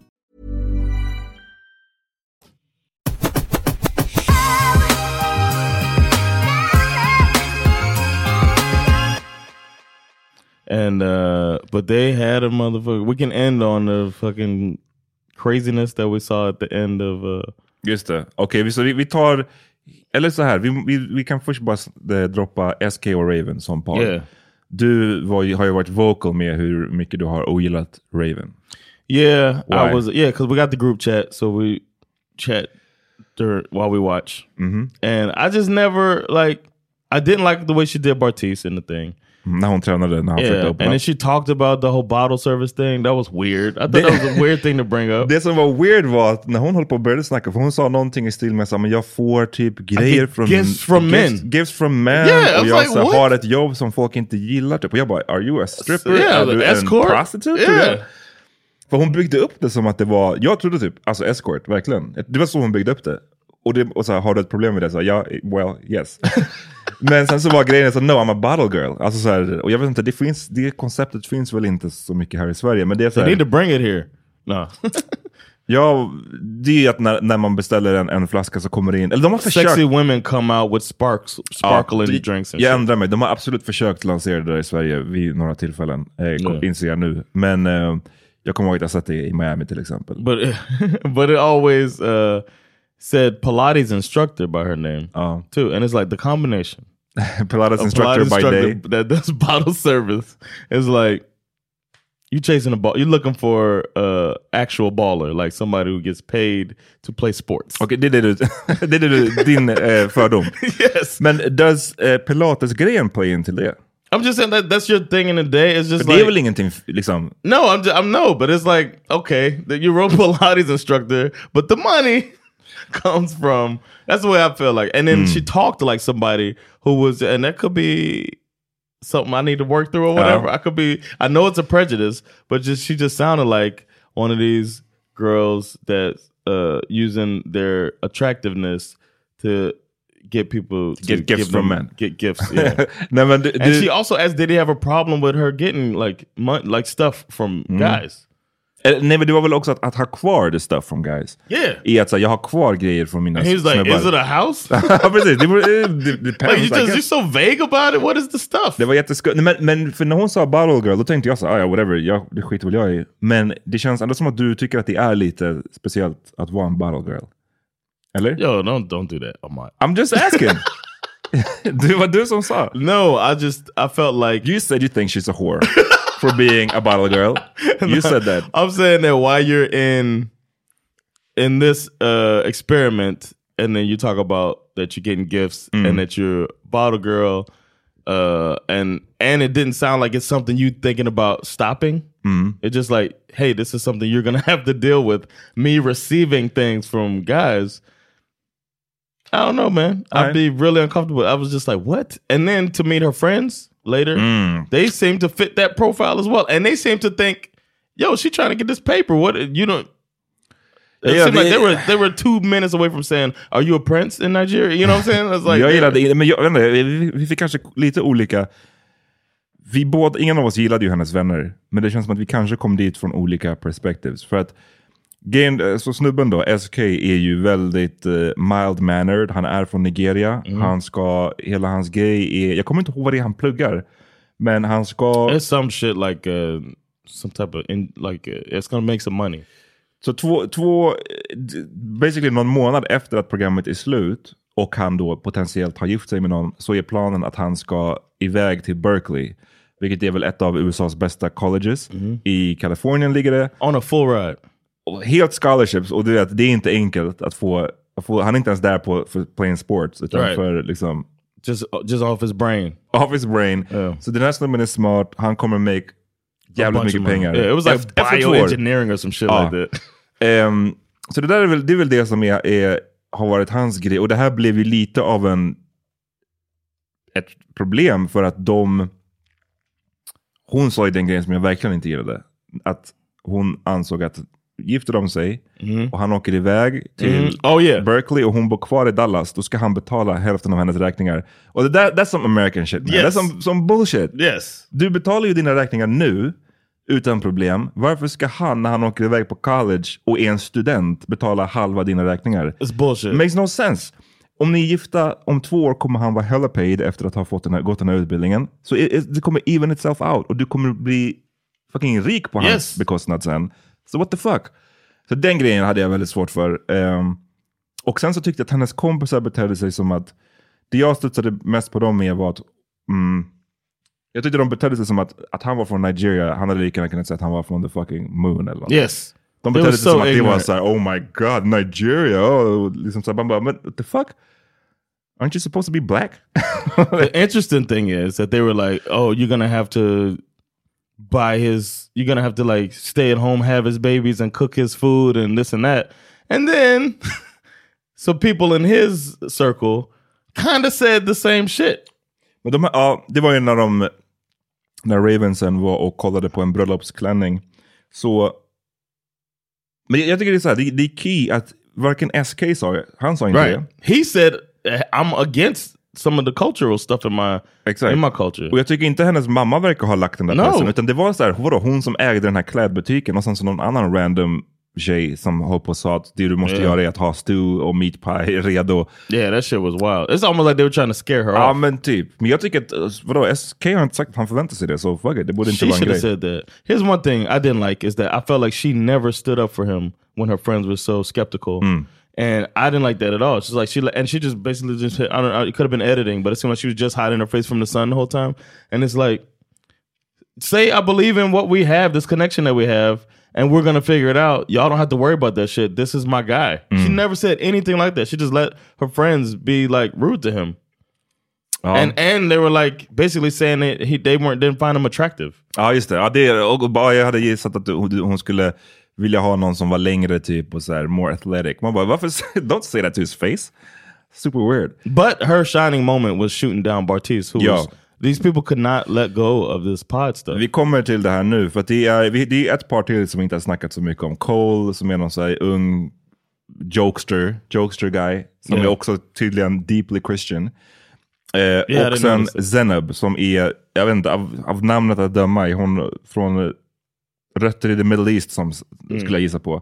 And uh but they had a motherfucker. We can end on the fucking craziness that we saw at the end of uh Just det. Okej, vi- så vi, vi tar... Eller så här, vi, vi, vi kan först bara det, droppa SK och Raven som par. Yeah. Du var, har ju varit vocal med hur mycket du har ogillat Raven. Yeah, Why? I was yeah, because we got the group chat, so we chat during while we watch. Mm-hmm. And I just never like I didn't like the way she did Bartiz in the thing. När hon tränade, när han försökte Yeah, öppna and then she talked about the whole bottle service thing. That was weird. I thought that was a weird thing to bring up. Det som var weird var att när hon höll på och började snacka, för hon sa någonting i stil med att jag får typ grejer från... gifts from men. Gifts from men. Yeah, och jag like, så, har ett jobb som folk inte gillar. Typ. Och jag bara, are you a stripper? Yeah, är du en escort? prostitute? Yeah. För hon byggde upp det som att det var, jag trodde typ, alltså escort, verkligen. Det var så hon byggde upp det. Och, det, och så här, har du ett problem med det? Så här, ja, well, yes. Men sen så var grejen så no I'm a bottle girl. Alltså så här, och jag vet inte, det, finns, det konceptet finns väl inte så mycket här i Sverige. Men det är så här, need to bring it here. No. Ja, det är ju att när, när man beställer en, en flaska så kommer det in, eller de har försökt. Sexy women come out with sparks, sparkle in det- the drinks and Jag shit. ändrar mig, de har absolut försökt lansera det där i Sverige vid några tillfällen, eh, Ja. inser jag nu. Men eh, jag kommer ihåg att jag sett det i Miami till exempel. But but it always uh, said Pilates instructor by her name Ja. too, and it's like the combination. Pilates instructor Pilates by day. that does bottle service is like you chasing a ball. You're looking for uh actual baller, like somebody who gets paid to play sports. Okej, det är det du, det är du, din eh, fördom. yes, Men does eh, Pilates-grejen play in till det? I'm just saying that that's your thing in the day. It's just För det like är väl ingenting, liksom, no, I'm just, I'm no, but it's like okay, that you wrote Pilates instructor, but the money comes from. That's the way I feel like. And then she talked to like somebody who was, and that could be something I need to work through or whatever. I could be. I know it's a prejudice, but just she just sounded like one of these girls that uh using their attractiveness to get people to Get gifts from men. Get gifts. Yeah. Nej, men du, and du, she also asked, did he have a problem with her getting like mon- like stuff from Mm. guys? Nej, men det var väl också att, att ha kvar the stuff from guys. Yeah. I att så, jag har kvar grejer från mina And he was like, snubbar. is it a house? precis. Det, var, eh, det, det, like you just, you're so vague about it. What is the stuff? Det var jätteskumt. Men, men för när hon sa bottle girl, då tänkte jag så "Ah, ja whatever, jag, det skiter väl jag i. Men det känns ändå som att du tycker att det är lite speciellt att vara en bottle girl. Eller? Yo, don't don't do that. Oh my. I'm just asking. det var du som sa. No, I just I felt like You said you think she's a whore for being a bottle girl. You said that. I'm saying that while you're in in this uh experiment and then you talk about that you're getting gifts Mm. and that you're a bottle girl uh and and it didn't sound like it's something you thinking about stopping. Mm. It's just like, hey, this is something you're gonna have to deal with. Me receiving things from guys. I don't know, man. I'd Alright. be really uncomfortable. I was just like, what? And then to meet her friends later, Mm. they seem to fit that profile as well. And they seem to think, yo, she trying to get this paper. What you don't it Yeah, seemed like they- were they were two minutes away from saying, Are you a prince in Nigeria? You know what I'm saying? It's like jag gillade, men jag, inte, vi, vi fick kanske lite olika... Vi båda, ingen av oss gillade ju hennes vänner, men det känns som att vi kanske kom dit från olika perspectives. För att grejen- eh, så snubben då, SK, är ju väldigt eh, mild-mannered. Han är från Nigeria. Han ska, hela hans grej är, jag kommer inte ihåg vad det är han pluggar, men han ska... It's some shit like uh some type of in like uh, it's gonna make some money. Så två, två, basically någon månad efter att programmet är slut och han då potentiellt har gift sig med någon så är planen att han ska iväg till Berkeley. Vilket är väl ett av USAs bästa colleges. I Kalifornien ligger det. On a full ride. Helt scholarships och du vet, det är inte enkelt att få, att få han är inte ens där på för playing sports utan Right. för liksom Just just off his brain. off his brain. Så den här snubben är smart, han kommer make jävligt mycket pengar. Yeah, it was like Efter bioengineering or some shit Ja. like that. Ehm, så det där är väl, det är väl det som är, är, har varit hans grej. Och det här blev ju lite av en ett problem för att de... Hon sa ju den grejen som jag verkligen inte gillade. Att hon ansåg att gifter de sig och han åker iväg till Mhm. Oh, yeah. Berkeley och hon bor kvar i Dallas, då ska han betala hälften av hennes räkningar. Och det där, that's some American shit. Man. Yes. That's some, some bullshit. Yes. Du betalar ju dina räkningar nu utan problem. Varför ska han när han åker iväg på college och är en student betala halva dina räkningar? It's bullshit. It makes no sense. Om ni är gifta, om två år kommer han vara hella paid efter att ha fått den här, gått den här utbildningen. Så det kommer even itself out och du kommer bli fucking rik på hans Yes. bekostnad sen. Så what the fuck? Så den grejen hade jag väldigt svårt för. Ehm, och sen så tyckte jag att hennes kompisar betedde sig som att, det jag studsade mest på dem med var att, mm, jag tyckte de betedde sig som att, att han var från Nigeria, han hade lika gärna kunnat säga att han var från the fucking moon eller något. Yes. De betedde sig som so att det var såhär, oh my god, Nigeria. Oh, liksom så här, man bara, men what the fuck? Aren't you supposed to be black? the interesting thing is that they were like, "Oh, you're gonna have to buy his. You're gonna have to like stay at home, have his babies, and cook his food, and this and that." And then, some people in his circle kind of said the same shit. Men de ja, det var ju när de, när Ravensen var och kollade på en bröllopsklänning. Så, men jag tycker det är så här, det, det är key att varken SK sa han sa inte Right. det. He said, eh, "I'm against some of the cultural stuff in my Exakt. in my culture." Och jag tycker inte hennes mamma verkar ha lagt den där No. pressen, utan det var så här, vadå, hon som ägde den här klädbutiken och sen så någon annan random tjej som höll på och sa att det du måste Yeah. göra är att ha stew och meat pie redo. yeah, that shit was wild. It's almost like they were trying to scare her Ja off. men typ. Men jag tycker att, vadå, SK har inte sagt att han förväntar sig det, så fuck it, det borde inte She vara en should have grej. said that. Here's one thing I didn't like is that I felt like she never stood up for him when her friends were so skeptical. Hmm. And I didn't like that at all. She's like she and she just basically just hit, I don't know. It could have been editing, but it seemed like she was just hiding her face from the sun the whole time. And it's like, say I believe in what we have, this connection that we have, and we're gonna figure it out. Y'all don't have to worry about that shit. This is my guy. She Hmm. never said anything like that. She just let her friends be like rude to him. Ja. And and they were like basically saying that he they weren't didn't find him attractive. Ja just det, ja, det och bara jag hade gissat att hon, hon skulle vilja ha någon som var längre typ och så här, more athletic. Man bara, varför, don't say that to his face. Super weird. But her shining moment was shooting down Bartiz, who Yo. was, these people could not let go of this pod stuff. Vi kommer till det här nu, för att det är, det är ett par till som inte har snackat så mycket om. Cole som är någon så här ung jokester, jokester guy, som Yeah. är också tydligen deeply Christian. Eh, didn't och sen. Zenab som är, jag vet inte, av, av namnet att döma är hon från rötter i the Middle East som Mm. skulle jag gissa på.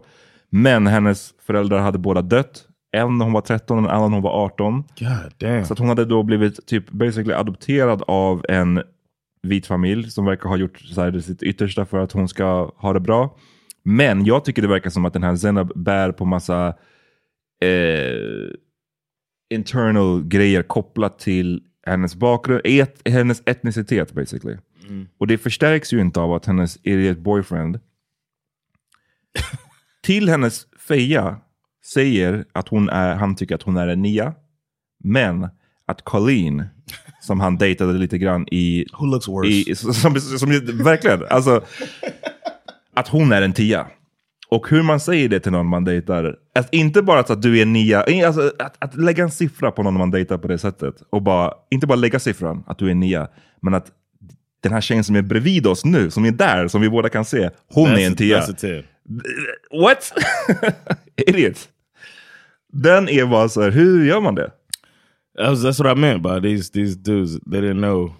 Men hennes föräldrar hade båda dött. En när hon var 13 och en annan när hon var 18. God damn. Så hon hade då blivit typ basically adopterad av en vit familj som verkar ha gjort så här, sitt yttersta för att hon ska ha det bra. Men jag tycker det verkar som att den här Zenab bär på massa eh, internal grejer kopplat till hennes bakgrund, et, hennes etnicitet basically. Och det förstärks ju inte av att hennes idiot boyfriend till hennes feja säger att hon är, han tycker att hon är en nia. Men att Colleen, som han dejtade lite grann i... Who looks worse? i som, som, som, verkligen, alltså. Att hon är en tia. Och hur man säger det till någon man dejtar. Att inte bara att du är en nia, alltså att, att lägga en siffra på någon man dejtar på det sättet. Och bara, inte bara lägga siffran, att du är en nia. Men att den här tjejen som är bredvid oss nu, som är där, som vi båda kan se. Hon är en tia. That's a 10. What? Idiot. Den är bara så här, hur gör man det? That was, that's what I meant by these these dudes. They didn't know.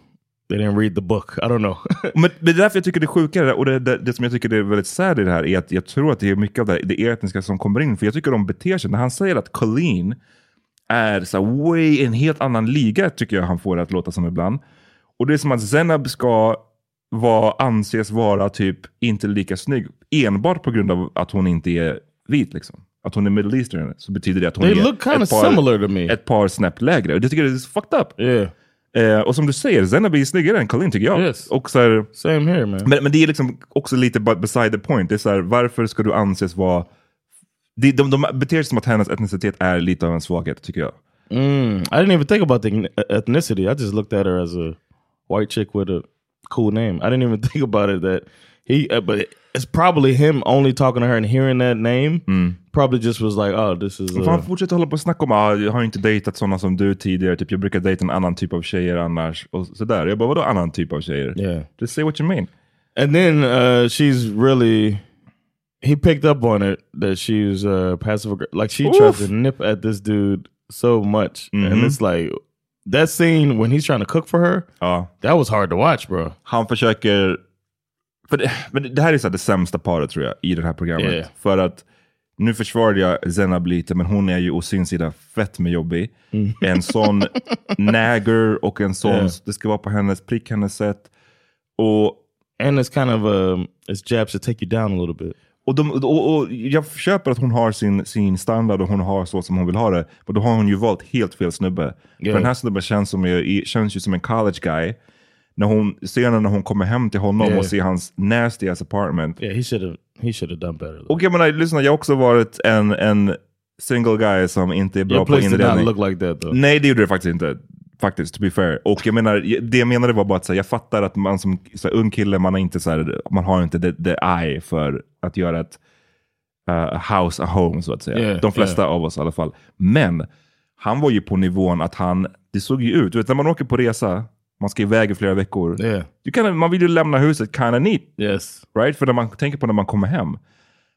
They didn't read the book. I don't know. Men, det är därför jag tycker det är sjukare, och det, det, det som jag tycker det är väldigt sad i det här är att jag tror att det är mycket av det, det etniska som kommer in. För jag tycker de beter sig, när han säger att Colleen är så way en helt annan liga, tycker jag han får det att låta som ibland. Och det är som att Zenab ska vara, anses vara typ inte lika snygg, enbart på grund av att hon inte är vit. Liksom. Att hon är middle eastern, så betyder det att hon They är ett, par, ett par snäpp lägre. Det tycker jag är fucked up. yeah. Eh, och som du säger, Zenab är snyggare än Colleen tycker jag. Yes. Och så här, Same here, man. men, men det är liksom också lite beside the point. Det är så här, varför ska du anses vara... De, de, de beter sig som att hennes etnicitet är lite av en svaghet, tycker jag. Mm, I didn't even think about the ethn- ethnicity. I just looked at her as a white chick with a cool name. I didn't even think about it that he. Uh, but it's probably him only talking to her and hearing that name. Probably just was like, oh, this is. Uh, han fortsätter hålla på och snacka om ah, jag har inte dejtat sådana som du tidigare, typ jag brukar dejta en annan typ av tjejer annars. Och sådär. Jag bara, vadå annan typ av tjejer? Yeah. Just say what you mean. and then uh, she's really. He picked up on it that she's uh, passive aggressive. Like she tried Oof. to nip at this dude so much, and it's like that scene when he's trying to cook for her. Ja. That was hard to watch, bro. Han försöker... För det, men det här är så här det sämsta paret tror jag i det här programmet. Yeah. För att nu försvarade jag Zenab lite, men hon är ju å sin sida fett med jobbig. En sån nagger och en sån, Yeah. det ska vara på hennes prick, hennes sätt. Och, And it's kind of um, it's jabs to take you down a little bit. Och, de, och, och jag köper att hon har sin, sin standard och hon har så som hon vill ha det. Men då har hon ju valt helt fel snubbe. Yeah. För den här snubben känns, som, är- känns ju som en college guy. När hon, scenen när hon kommer hem till honom Yeah. och ser hans nasty ass apartment. Yeah, he should have he should have done better. though. Och jag menar, lyssna, jag har också varit en, en single guy som inte är bra Your på place did not inredning. look like that though. Nej, det gjorde det faktiskt inte. Faktiskt, to be fair. Och jag menar, det jag menade var bara att här, jag fattar att man som så här, ung kille, man har inte, så här, man har inte the, the eye för att göra ett uh, house a home, så att säga. Yeah, De flesta av oss i alla fall. Men han var ju på nivån att han, det såg ju ut, du vet när man åker på resa, man ska iväg i flera veckor. Yeah. Du kan, man vill ju lämna huset kind of neat, Yes. right? För när man tänker på när man kommer hem.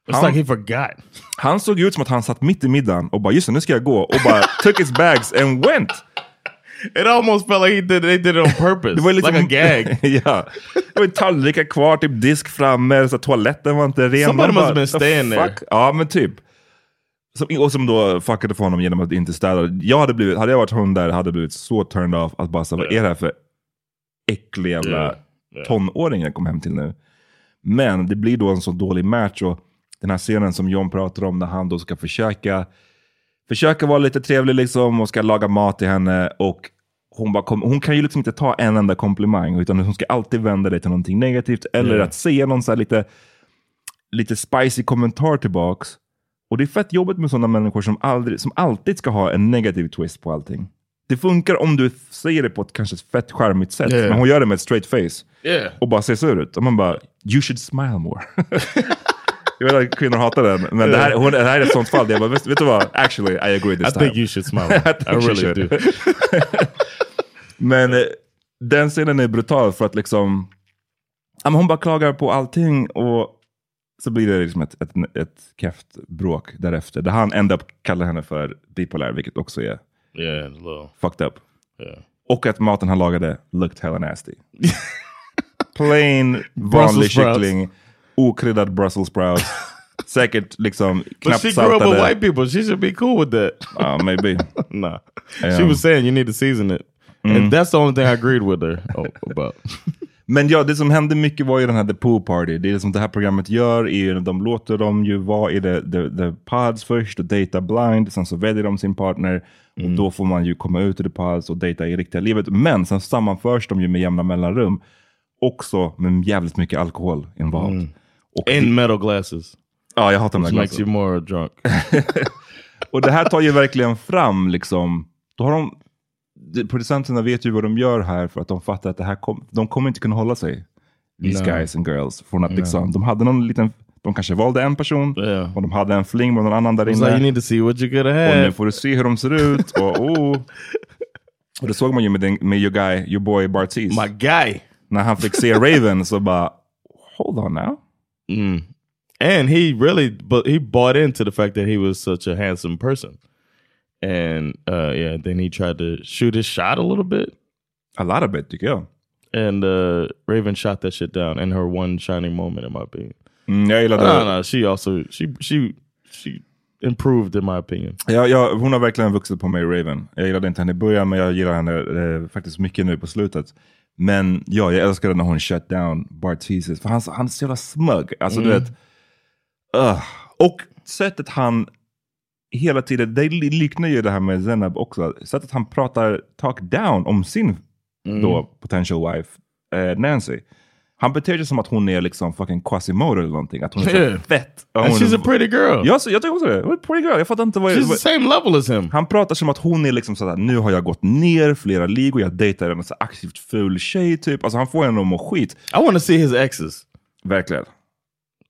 It's Han- like he forgot. Han såg ut som att han satt mitt i middagen och bara just det, nu ska jag gå. Och bara took his bags and went. It almost felt like he did they did it on purpose. Det var liksom, like a gag. ja. Det var tallrikar kvar, typ disk framme, så toaletten var inte ren. Somebody must have bara, been "The staying there." fuck?" Ja men typ. Som, och som då fuckade för honom genom att inte städa. Jag hade, blivit, hade jag varit hon där hade blivit så turned off att bara så, vad är det här för äcklig jävla Yeah. Yeah. tonåring jag kom hem till nu. Men det blir då en så dålig match och den här scenen som John pratar om när han då ska försöka försöka vara lite trevlig liksom och ska laga mat till henne och hon, bara kom, hon kan ju liksom inte ta en enda komplimang utan hon ska alltid vända det till någonting negativt eller Yeah. att säga någon så här lite, lite spicy kommentar tillbaks. Och det är fett jobbigt med sådana människor som, aldrig, som alltid ska ha en negativ twist på allting. Det funkar om du säger det på ett kanske fett charmigt sätt, Yeah. men hon gör det med ett straight face. Yeah. Och bara ser sur ut. Och man bara, you should smile more. Jag vet att kvinnor hatar den, men det, här, hon, det här är ett sånt fall. Jag bara, vet, vet du vad? Actually, I agree this I time. think you should smile. I, you really do. Men eh, den scenen är brutal för att liksom... hon bara klagar på allting och Så blir det liksom ett, ett, ett keft bråk därefter. Där han ändå kallar henne för bipolär, vilket också är Yeah, fucked up. Yeah. Och att maten han lagade looked hella nasty. Plain vanlig kyckling, okryddad brussels sprouts. Säkert liksom But knappt she grew up with white people. She should be cool with that. Ja, maybe. nah. She Yeah. was saying you need to season it. And that's the only thing I agreed with her about. Men ja, det som hände mycket var ju den här The Pool Party. Det som det här programmet gör är ju de låter dem ju vara i the, the, the pods först och data blind. Sen så väljer de sin partner och då får man ju komma ut i the pods och data i riktiga livet. Men sen sammanförs de ju med jämna mellanrum. Också med jävligt mycket alkohol involved. Och In metal glasses. ja, jag hatar de där makes you more drunk. Och det här tar ju verkligen fram liksom, då har de, producenterna vet ju vad de gör här för att de fattar att det här kom, de kommer inte kunna hålla sig. These No. guys and girls. Från att liksom, de hade någon liten, de kanske valde en person Yeah. och de hade en fling med någon annan där inne. like you need to see what you could have och nu får du se hur de ser ut. Och, oh. och det såg man ju med, den, med your guy, your boy Bartiz. My guy. När han fick se Raven så bara, hold on now. Mm. And he really, but he bought into the fact that he was such a handsome person. And uh, yeah, then he tried to shoot his shot a little bit. A lot of it tycker jag. And uh, Raven shot that shit down in her one shining moment, in my opinion. Mm, jag gillade No, no, she also she she she improved in my opinion. Ja, ja, hon har verkligen vuxit på mig, Raven. Jag gillade inte henne i början, men jag gillar henne eh, faktiskt mycket nu på slutet. Men ja, jag älskade när hon shut down Bartises, för han, han är så jävla smug. Alltså du vet, uh. Och sättet han hela tiden, det li- liknar ju det här med Zenab också, sättet han pratar talk down om sin då potential wife, eh, Nancy. Han beter sig som att hon är liksom fucking Quasimodo eller någonting. Att hon är Yeah. fett. Ja, And hon- she's a pretty girl. Ja, så, jag tycker också det. Hon är pretty girl. Jag fattar inte vad... She's vad the same level as him. han pratar som att hon är liksom sådär, nu har jag gått ner flera ligor, jag dejtar en så aktivt ful tjej typ. Alltså han får henne att må skit. I want to see his exes. Verkligen.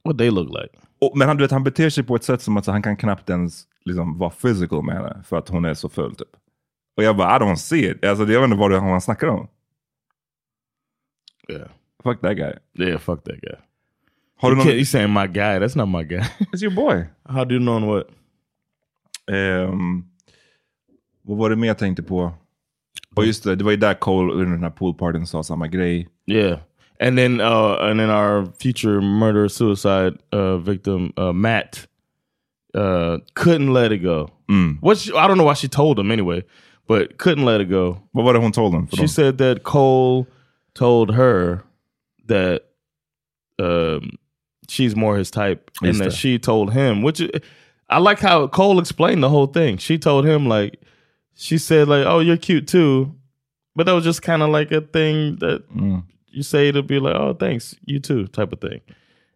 What they look like. Och, men han, du vet, han beter sig på ett sätt som att så, han kan knappt ens liksom, vara physical med henne för att hon är så ful typ. Och jag bara, I don't see it. Alltså, jag vet inte vad är han snackar om. Yeah. Fuck that guy. Yeah, fuck that guy. Har du You någon... can't- saying my guy? That's not my guy. It's your boy. How do you know what? Ehm, vad var det mer jag tänkte på? Och just det, det var ju där Cole under den här poolpartyn sa samma grej. Yeah. And then uh and then our future murder suicide uh victim uh Matt uh couldn't let it go. What she, I don't know why she told him anyway, but couldn't let it go. Vad what det hon told honom? För She dem? said that Cole told her that um she's more his type and that she told him which i- like how Cole explained the whole thing. She told him like she said like oh you're cute too. But that was just kind of like a thing that you say to be like, oh, thanks, you too, type of thing.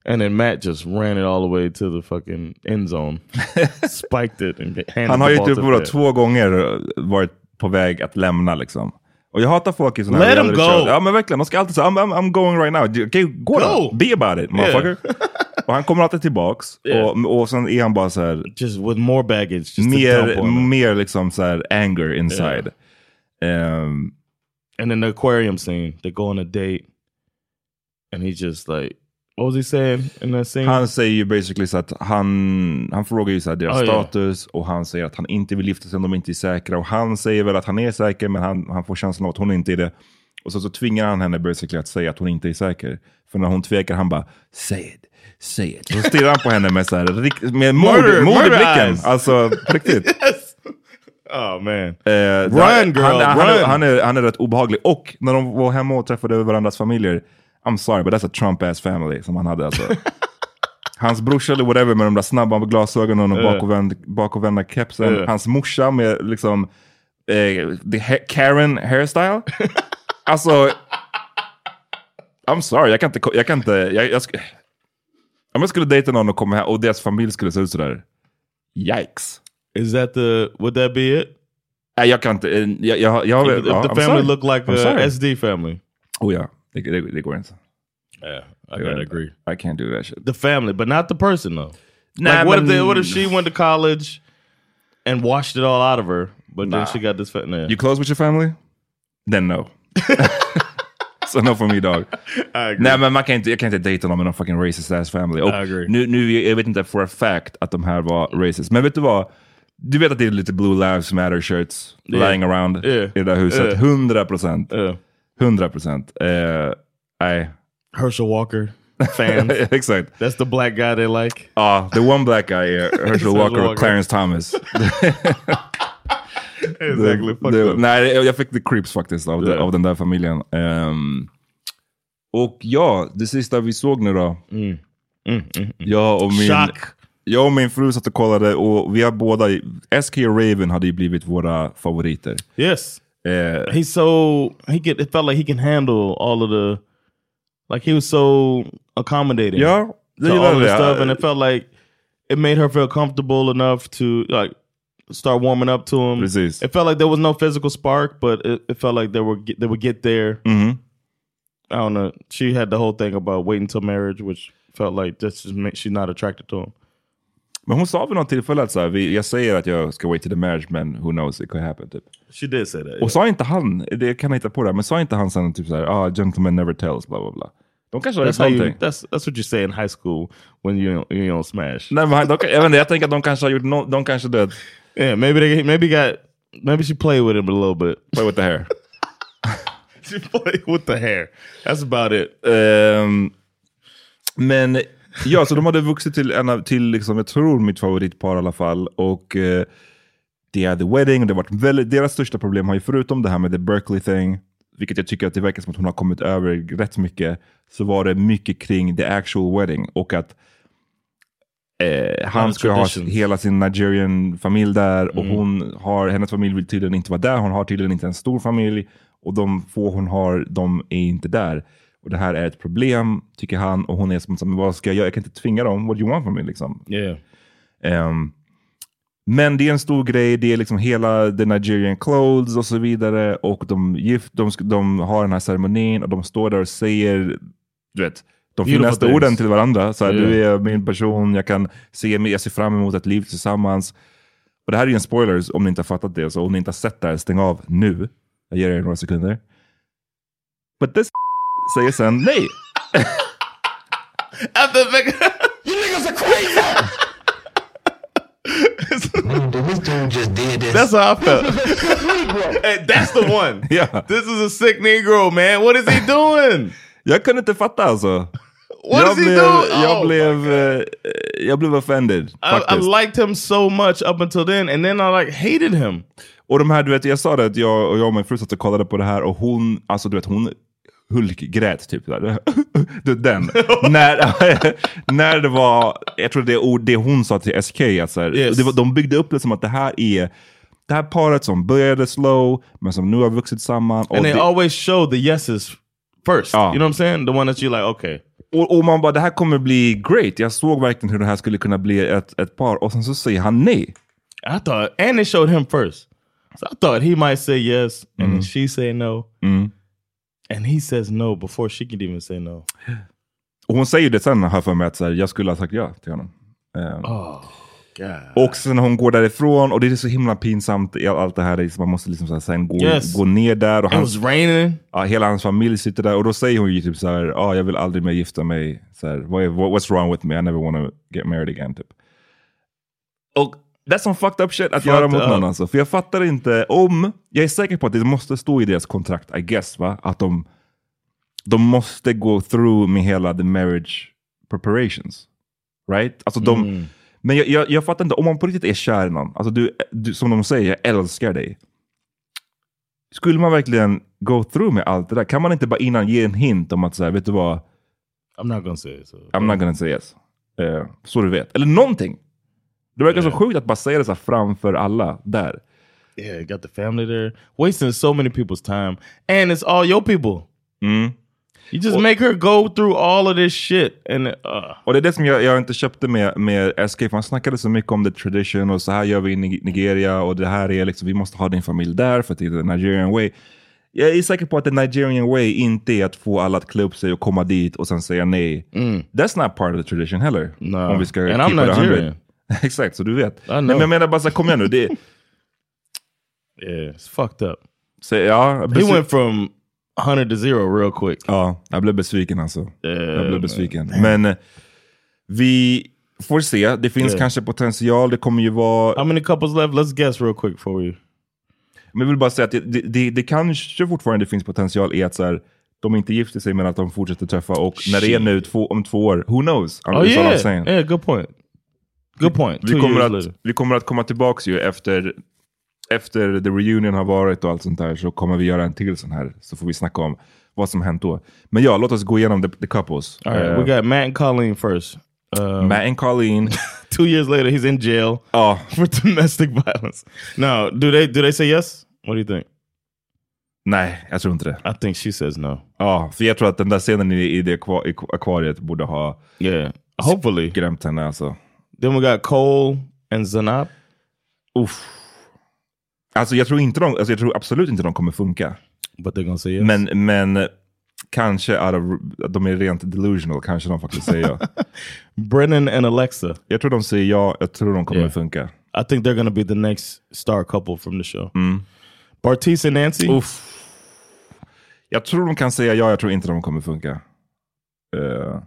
And then Matt just ran it all the way to the fucking end zone, spiked it, and handed Han har the ju typ två gånger varit på väg att lämna liksom. Och jag hatar folk i sådana Let him reality go. shows. Ja men verkligen, de ska alltid säga I'm, I'm, I'm going right now. Okay, go, då. Be about it, motherfucker. och han kommer alltid tillbaks. Yeah. Och, och sen är han bara så här, Just with more baggage. Mer, mer liksom så här anger inside. Ehm, And then the aquarium scene, they go on a date, and he just like, what was he saying in that scene? han säger ju basically så att han, han frågar ju så deras Oh, yeah. status och han säger att han inte vill gifta sig om de inte är säkra. Och han säger väl att han är säker men han, han får känslan av att hon inte är det. Och så, så tvingar han henne basically att säga att hon inte är säker. För när hon tvekar han bara, say it, say it. Så stirrar han på henne med, så här, med mord, murder mordblicken. eyes. Alltså på riktigt. oh man, Eh, Run, han, girl, han, han, run. är, han, är, han är rätt obehaglig. Och när de var hemma och träffade varandras familjer, I'm sorry but that's a Trump ass family som han hade alltså. Hans brorsa eller whatever med de där snabba glasögonen och bakovända, bakovända kepsen. Ja. Hans morsa med liksom eh, the ha Karen hairstyle. alltså, I'm sorry, jag kan inte, jag kan inte, jag, jag sk- om jag skulle dejta någon och komma här och deras familj skulle se ut sådär, yikes. is that the? Would that be it? Nej, jag kan inte. eh, Jag, jag, jag, If ja, the family looked like sorry. SD family. Oh ja, det, det, det går inte. Yeah, I gotta agree. I can't do that shit. The family, but not the person though. Nah, like what if they, what if she went to college and washed it all out of her, but Nah. then she got this nah. You close with your family? Then no. so no for me dog. I agree. Nej men man kan inte, jag kan inte dejta någon med någon fucking racist ass family. Och I agree. nu, nu, jag vet inte for a fact att de här var racist. Men vet du vad? Du vet att det är lite Blue Lives Matter shirts Yeah. lying around Yeah. i det där huset. Yeah. 100 procent. Yeah. 100 procent. Nej. Herschel Walker fans. Exakt. That's the black guy they like. Ja, the one black guy är Herschel Walker och. Clarence Thomas. Exactly. Det- them. nej, jag fick the creeps faktiskt av, Yeah. av den där familjen. Ehm, och ja, det sista vi såg nu då. Jag, och min, Shock. jag och min fru satt och kollade och vi har båda, SK och Raven hade ju blivit våra favoriter. Yes. Eh, He's so he can. It felt like he can handle all of the, like he was so accommodating. det to all of the stuff, and it felt like it made her feel comfortable enough to like start warming up to him. Precis. It felt like there was no physical spark, but it, it felt like they were get, they would get there. Mhm. I don't know. She had the whole thing about waiting until marriage, which felt like just just make, she's not attracted to him. Men hon sa vid något tillfälle att så här, vi, jag säger att jag ska wait to the marriage men who knows, it could happen. Typ. She did say that. Och sa inte han, det kan jag hitta på det, men sa inte han sen typ såhär, ah, gentleman never tells, bla bla bla. De kanske har rätt någonting. that's that's what you say in high school when you you don't smash. Nej, men de, jag, inte, jag tänker att de kanske har gjort no, de kanske död. Yeah, maybe they maybe got maybe she played with him a little bit. Play with the hair. she played with the hair. That's about it. Ehm, men ja, så de hade vuxit till, en till liksom, jag tror mitt favoritpar i alla fall. Och uh, det är the wedding. Och det varit väldigt, deras största problem har ju förutom det här med the Berkeley thing, vilket jag tycker att det verkar som att hon har kommit över rätt mycket, så var det mycket kring the actual wedding. Och att eh, han ska ha hela sin Nigerian familj där och Mm. hon har, hennes familj vill tydligen inte vara där. Hon har tydligen inte en stor familj och de få hon har, de är inte där. Och det här är ett problem, tycker han. Och hon är som, som vad ska jag göra? Jag kan inte tvinga dem. What do you want from me? Liksom. Yeah. Ehm, men det är en stor grej, det är liksom hela the Nigerian clothes och så vidare. Och de, gift, de, de har den här ceremonin och de står där och säger, du vet, de Beautiful finaste things. orden till varandra. Så här, Yeah. Du är min person, jag kan se, jag ser fram emot ett liv tillsammans. Och det här är ju en spoilers om ni inte har fattat det. Så om ni inte har sett det här, stäng av nu. Jag ger er några sekunder. But this säger sen nej. That's how I felt. Hey, that's the one. Ja. This is a sick Negro, man. What is he doing? Jag kunde inte fatta alltså. What jag is he blev, doing? Jag, Oh blev, eh, jag blev offended. I, I liked him so much up until then, and then I like hated him. Och de här, du vet, jag sa det att jag och jag och min fru satt och kollade på det här och hon, alltså du vet, hon hulkgrät typ. Där. Du, Den. när, när det var, jag tror det, ord, det hon sa till SK, att så här, Yes. det var, de byggde upp det som att det här är det här paret som började slow, men som nu har vuxit samman. Och, And they det, always show the yeses first. Oh. You know what I'm saying? The one that you like, okay. och, och man bara, det här kommer bli great. Jag såg verkligen hur det här skulle kunna bli ett, ett par. Och sen så säger han nej. I thought, and they showed him first. So I thought he might say yes, and then she say no. And he says no before she can even say no. Och hon säger det sen, har för mig, att så här, jag skulle ha sagt ja till honom. Eh, Oh, God. Och sen när hon går därifrån, och det är så himla pinsamt, i allt det här, man måste liksom så här, sen gå, Yes. gå ner där. Och It hans, was raining. ja, hela hans familj sitter där, och då säger hon ju typ så här, ah, jag vill aldrig mer gifta mig. Så här, What, what's wrong with me? I never want to get married again. Typ. Och that's some fucked up shit att Fucked göra mot up. någon alltså. För jag fattar inte om, jag är säker på att det måste stå i deras kontrakt, I guess, va? att de, de måste gå through med hela the marriage preparations. Right? Alltså de, Mm. Men jag, jag, jag fattar inte, om man på riktigt är kär i någon, alltså du, du, som de säger, jag älskar dig. Skulle man verkligen go through med allt det där? Kan man inte bara innan ge en hint om att så här, vet du vad, I'm not gonna say it. So. I'm not gonna say yes. Eh, så du vet. Eller någonting. Det verkar så Yeah. sjukt att bara säga det så framför alla där. Yeah, got the family there, wasting so many people's time, and it's all your people. Mm. You just make her go through all of this shit, and uh, Och det är det som jag, jag inte köpte med, med SK, för han snackade så mycket om the tradition och så här gör vi i Nig- Nigeria och det här är liksom, vi måste ha din familj där för att det är the Nigerian way. Jag är säker på att the Nigerian way inte är att få alla att klä upp sig och komma dit och sen säga nej. That's not part of the tradition heller. No. Om vi ska And I'm it 100. Nigerian. Exakt, så du vet. Nej, men jag menar bara så här, kom igen nu. Det, yeah, it's fucked up. så, ja, He went from 100 to 0 real quick. Ja, jag blev besviken alltså. Eh, jag blev besviken. Men eh, vi får se. Det finns Yeah. kanske potential. Det kommer ju vara... How many couples left? Let's guess real quick before we... Men jag vill bara säga att det, det, det, det kanske fortfarande finns potential i att så här, de inte gifter sig men att de fortsätter träffa och när det är nu två, om två år, who knows? Oh Is all I'm yeah, saying. yeah, good point. Good point. Vi kommer, att, later. vi kommer att komma tillbaks ju efter, efter the reunion har varit och allt sånt där så kommer vi göra en till sån här så får vi snacka om vad som hänt då. Men ja, låt oss gå igenom the, the couples. All right, Eh, we got Matt and Colleen first. Um, Matt and Colleen. two years later, he's in jail Ja, for domestic violence. Now, do they do they say yes? What do you think? nej, jag tror inte det. I think she says no. Ja, för jag tror att den där scenen i, i det akvariet borde ha Yeah, hopefully. skrämt henne alltså. Then we got Cole and Zanab. Uff. Alltså jag tror, inte de, alltså jag tror absolut inte de kommer funka. But they're gonna say yes. Men, men kanske out of, de är rent delusional, kanske de faktiskt säger ja. Brennan and Alexa. Jag tror de säger ja, jag tror de kommer Yeah. funka. I think they're gonna be the next star couple from the show. Bartiz and Nancy. Uff. Jag tror de kan säga ja, jag tror inte de kommer funka. Eh,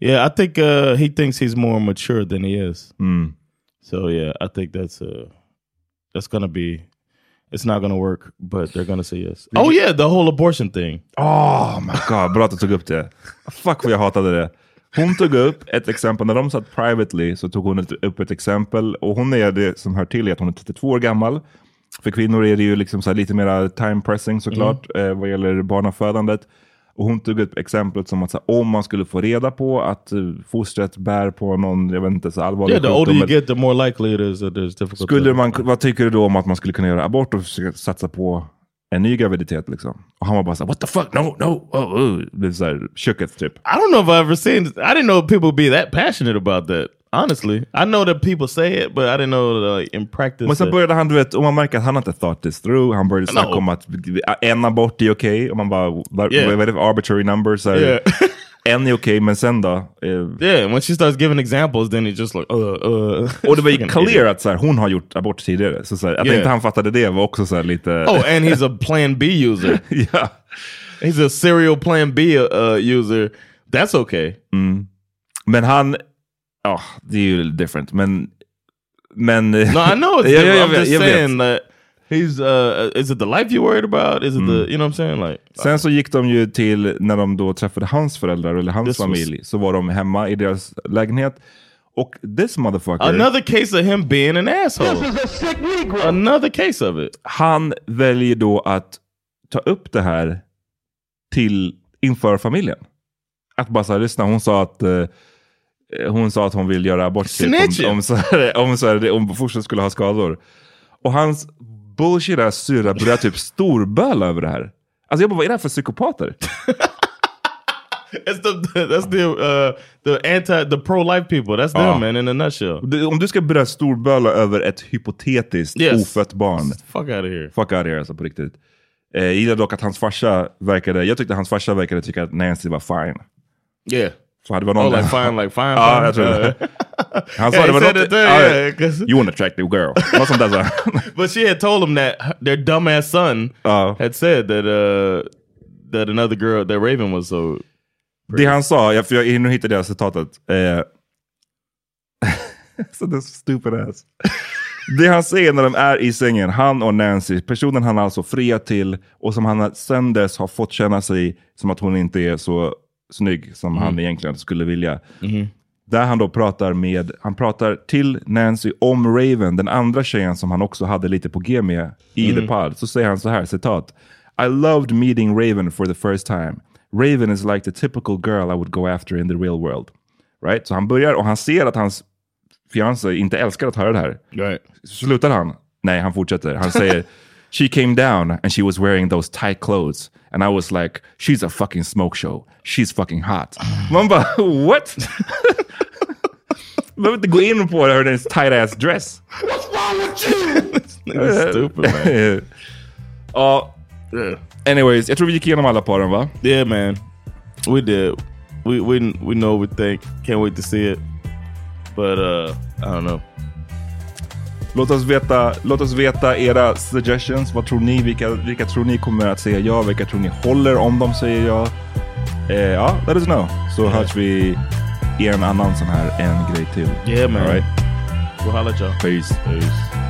Yeah, I think uh, he thinks he's more mature than he is. mm. So yeah, I think that's uh that's gonna be it's not gonna work, but they're gonna say yes. Oh yeah, the whole abortion thing. Oh my god, bra att du tog upp det. Fuck vad jag hatade det. Hon tog upp ett exempel, när de satt privately så tog hon ett, upp ett exempel och hon är det som hör till i att hon är 32 år gammal. För kvinnor är det ju liksom lite mer time pressing såklart eh, vad gäller barnafödandet. Och hon tog upp exemplet som att här, om man skulle få reda på att uh, fostret bär på någon, jag vet inte, så allvarlig Yeah, the older sjukdom, you get, the more likely it is that there's difficult. skulle man, vad tycker du då om att man skulle kunna göra abort och satsa på en ny graviditet liksom? Och han var bara så här, what the fuck, no, no, oh, oh. Det blev så här, shooketh typ. I don't know if I've ever seen. I didn't know people be that passionate about that. Honestly, I know that people say it, but I didn't know that, like, in practice. Men sen började han, du vet, och man märker att han inte thought this through. Han började snacka No. om att en abort är okej. Och man bara, vad Yeah. är det för arbitrary numbers? Yeah. En är okej, men sen då? Eh, yeah, when she starts giving examples, then it's just like, uh, uh. och det var ju clear att så här, hon har gjort abort tidigare. Så, så här, att Yeah. inte han fattade det var också så här, lite... Oh, and he's a Plan B user. ja. He's a serial Plan B uh, user. That's okay. Men han, ja, det är ju different. Men, men... No, I know it's different. jag I'm just jag vet. saying that he's. Uh, is it the life you're worried about? Is it Mm. the you know what I'm saying? Like Sen så gick de ju till, när de då träffade hans föräldrar eller hans This was- familj, så var de hemma i deras lägenhet. Och this motherfucker, another case of him being an asshole. Another case of it. han väljer då att ta upp det här till inför familjen. Att bara så här, lyssna, hon sa att eh, hon sa att hon vill göra abort typ, om, om, så här, om, här, om fortsatt skulle ha skador. Och hans bullshit syrra börjar typ storböla över det här. Alltså jag bara, vad är det här för psykopater? That's the that's the uh, the anti the pro life people. That's them Ah. man in a nutshell. Om du ska börja storböla över ett hypotetiskt Yes. ofött barn. Fuck out of here. Fuck out of here alltså på riktigt. Eh, jag gillar dock att hans farsa verkade, jag tyckte hans farsa verkade tycka att Nancy var fine. Yeah. Så hade det var Oh, någon like fine, like fine. Ja, fine. jag tror det. Uh, Han sa det var något, ja, yeah, You an attractive girl. Något sånt där but she had told him that their dumbass son Ja. had said that uh that another girl that Raven was so Det han sa, jag, för jag, nu hittade jag citatet. Eh, så det är stupid ass. Det han säger när de är i sängen, han och Nancy, personen han alltså friat till och som han sen dess har fått känna sig som att hon inte är så snygg som han egentligen skulle vilja. Där han då pratar med, han pratar till Nancy om Raven, den andra tjejen som han också hade lite på G med i The Pod. Så säger han så här, citat. I loved meeting Raven for the first time. Raven is like the typical girl I would go after in the real world. Right? Så han börjar, och han ser att hans fiancé inte älskar att höra det här. right. Slutar han? Nej, han fortsätter. Han säger She came down and she was wearing those tight clothes. And I was like, she's a fucking smoke show. She's fucking hot. Man bara, what? Behöver inte gå in på hennes tight ass dress. What's wrong with you? That's stupid man. Ja, Yeah. anyways, jag tror vi gick igenom alla paren va? Yeah, man. We did. We we we know what we think. Can't wait to see it. But uh I don't know. Låt oss veta, låt oss veta era suggestions. Vad tror ni? Vilka, vilka tror ni kommer att säga ja? Vilka tror ni håller om de säger ja? Eh, ja, let us know. Så Yeah. hörs vi i en annan sån här en grej till. Yeah, man. All right? We'll holla. Peace. Peace.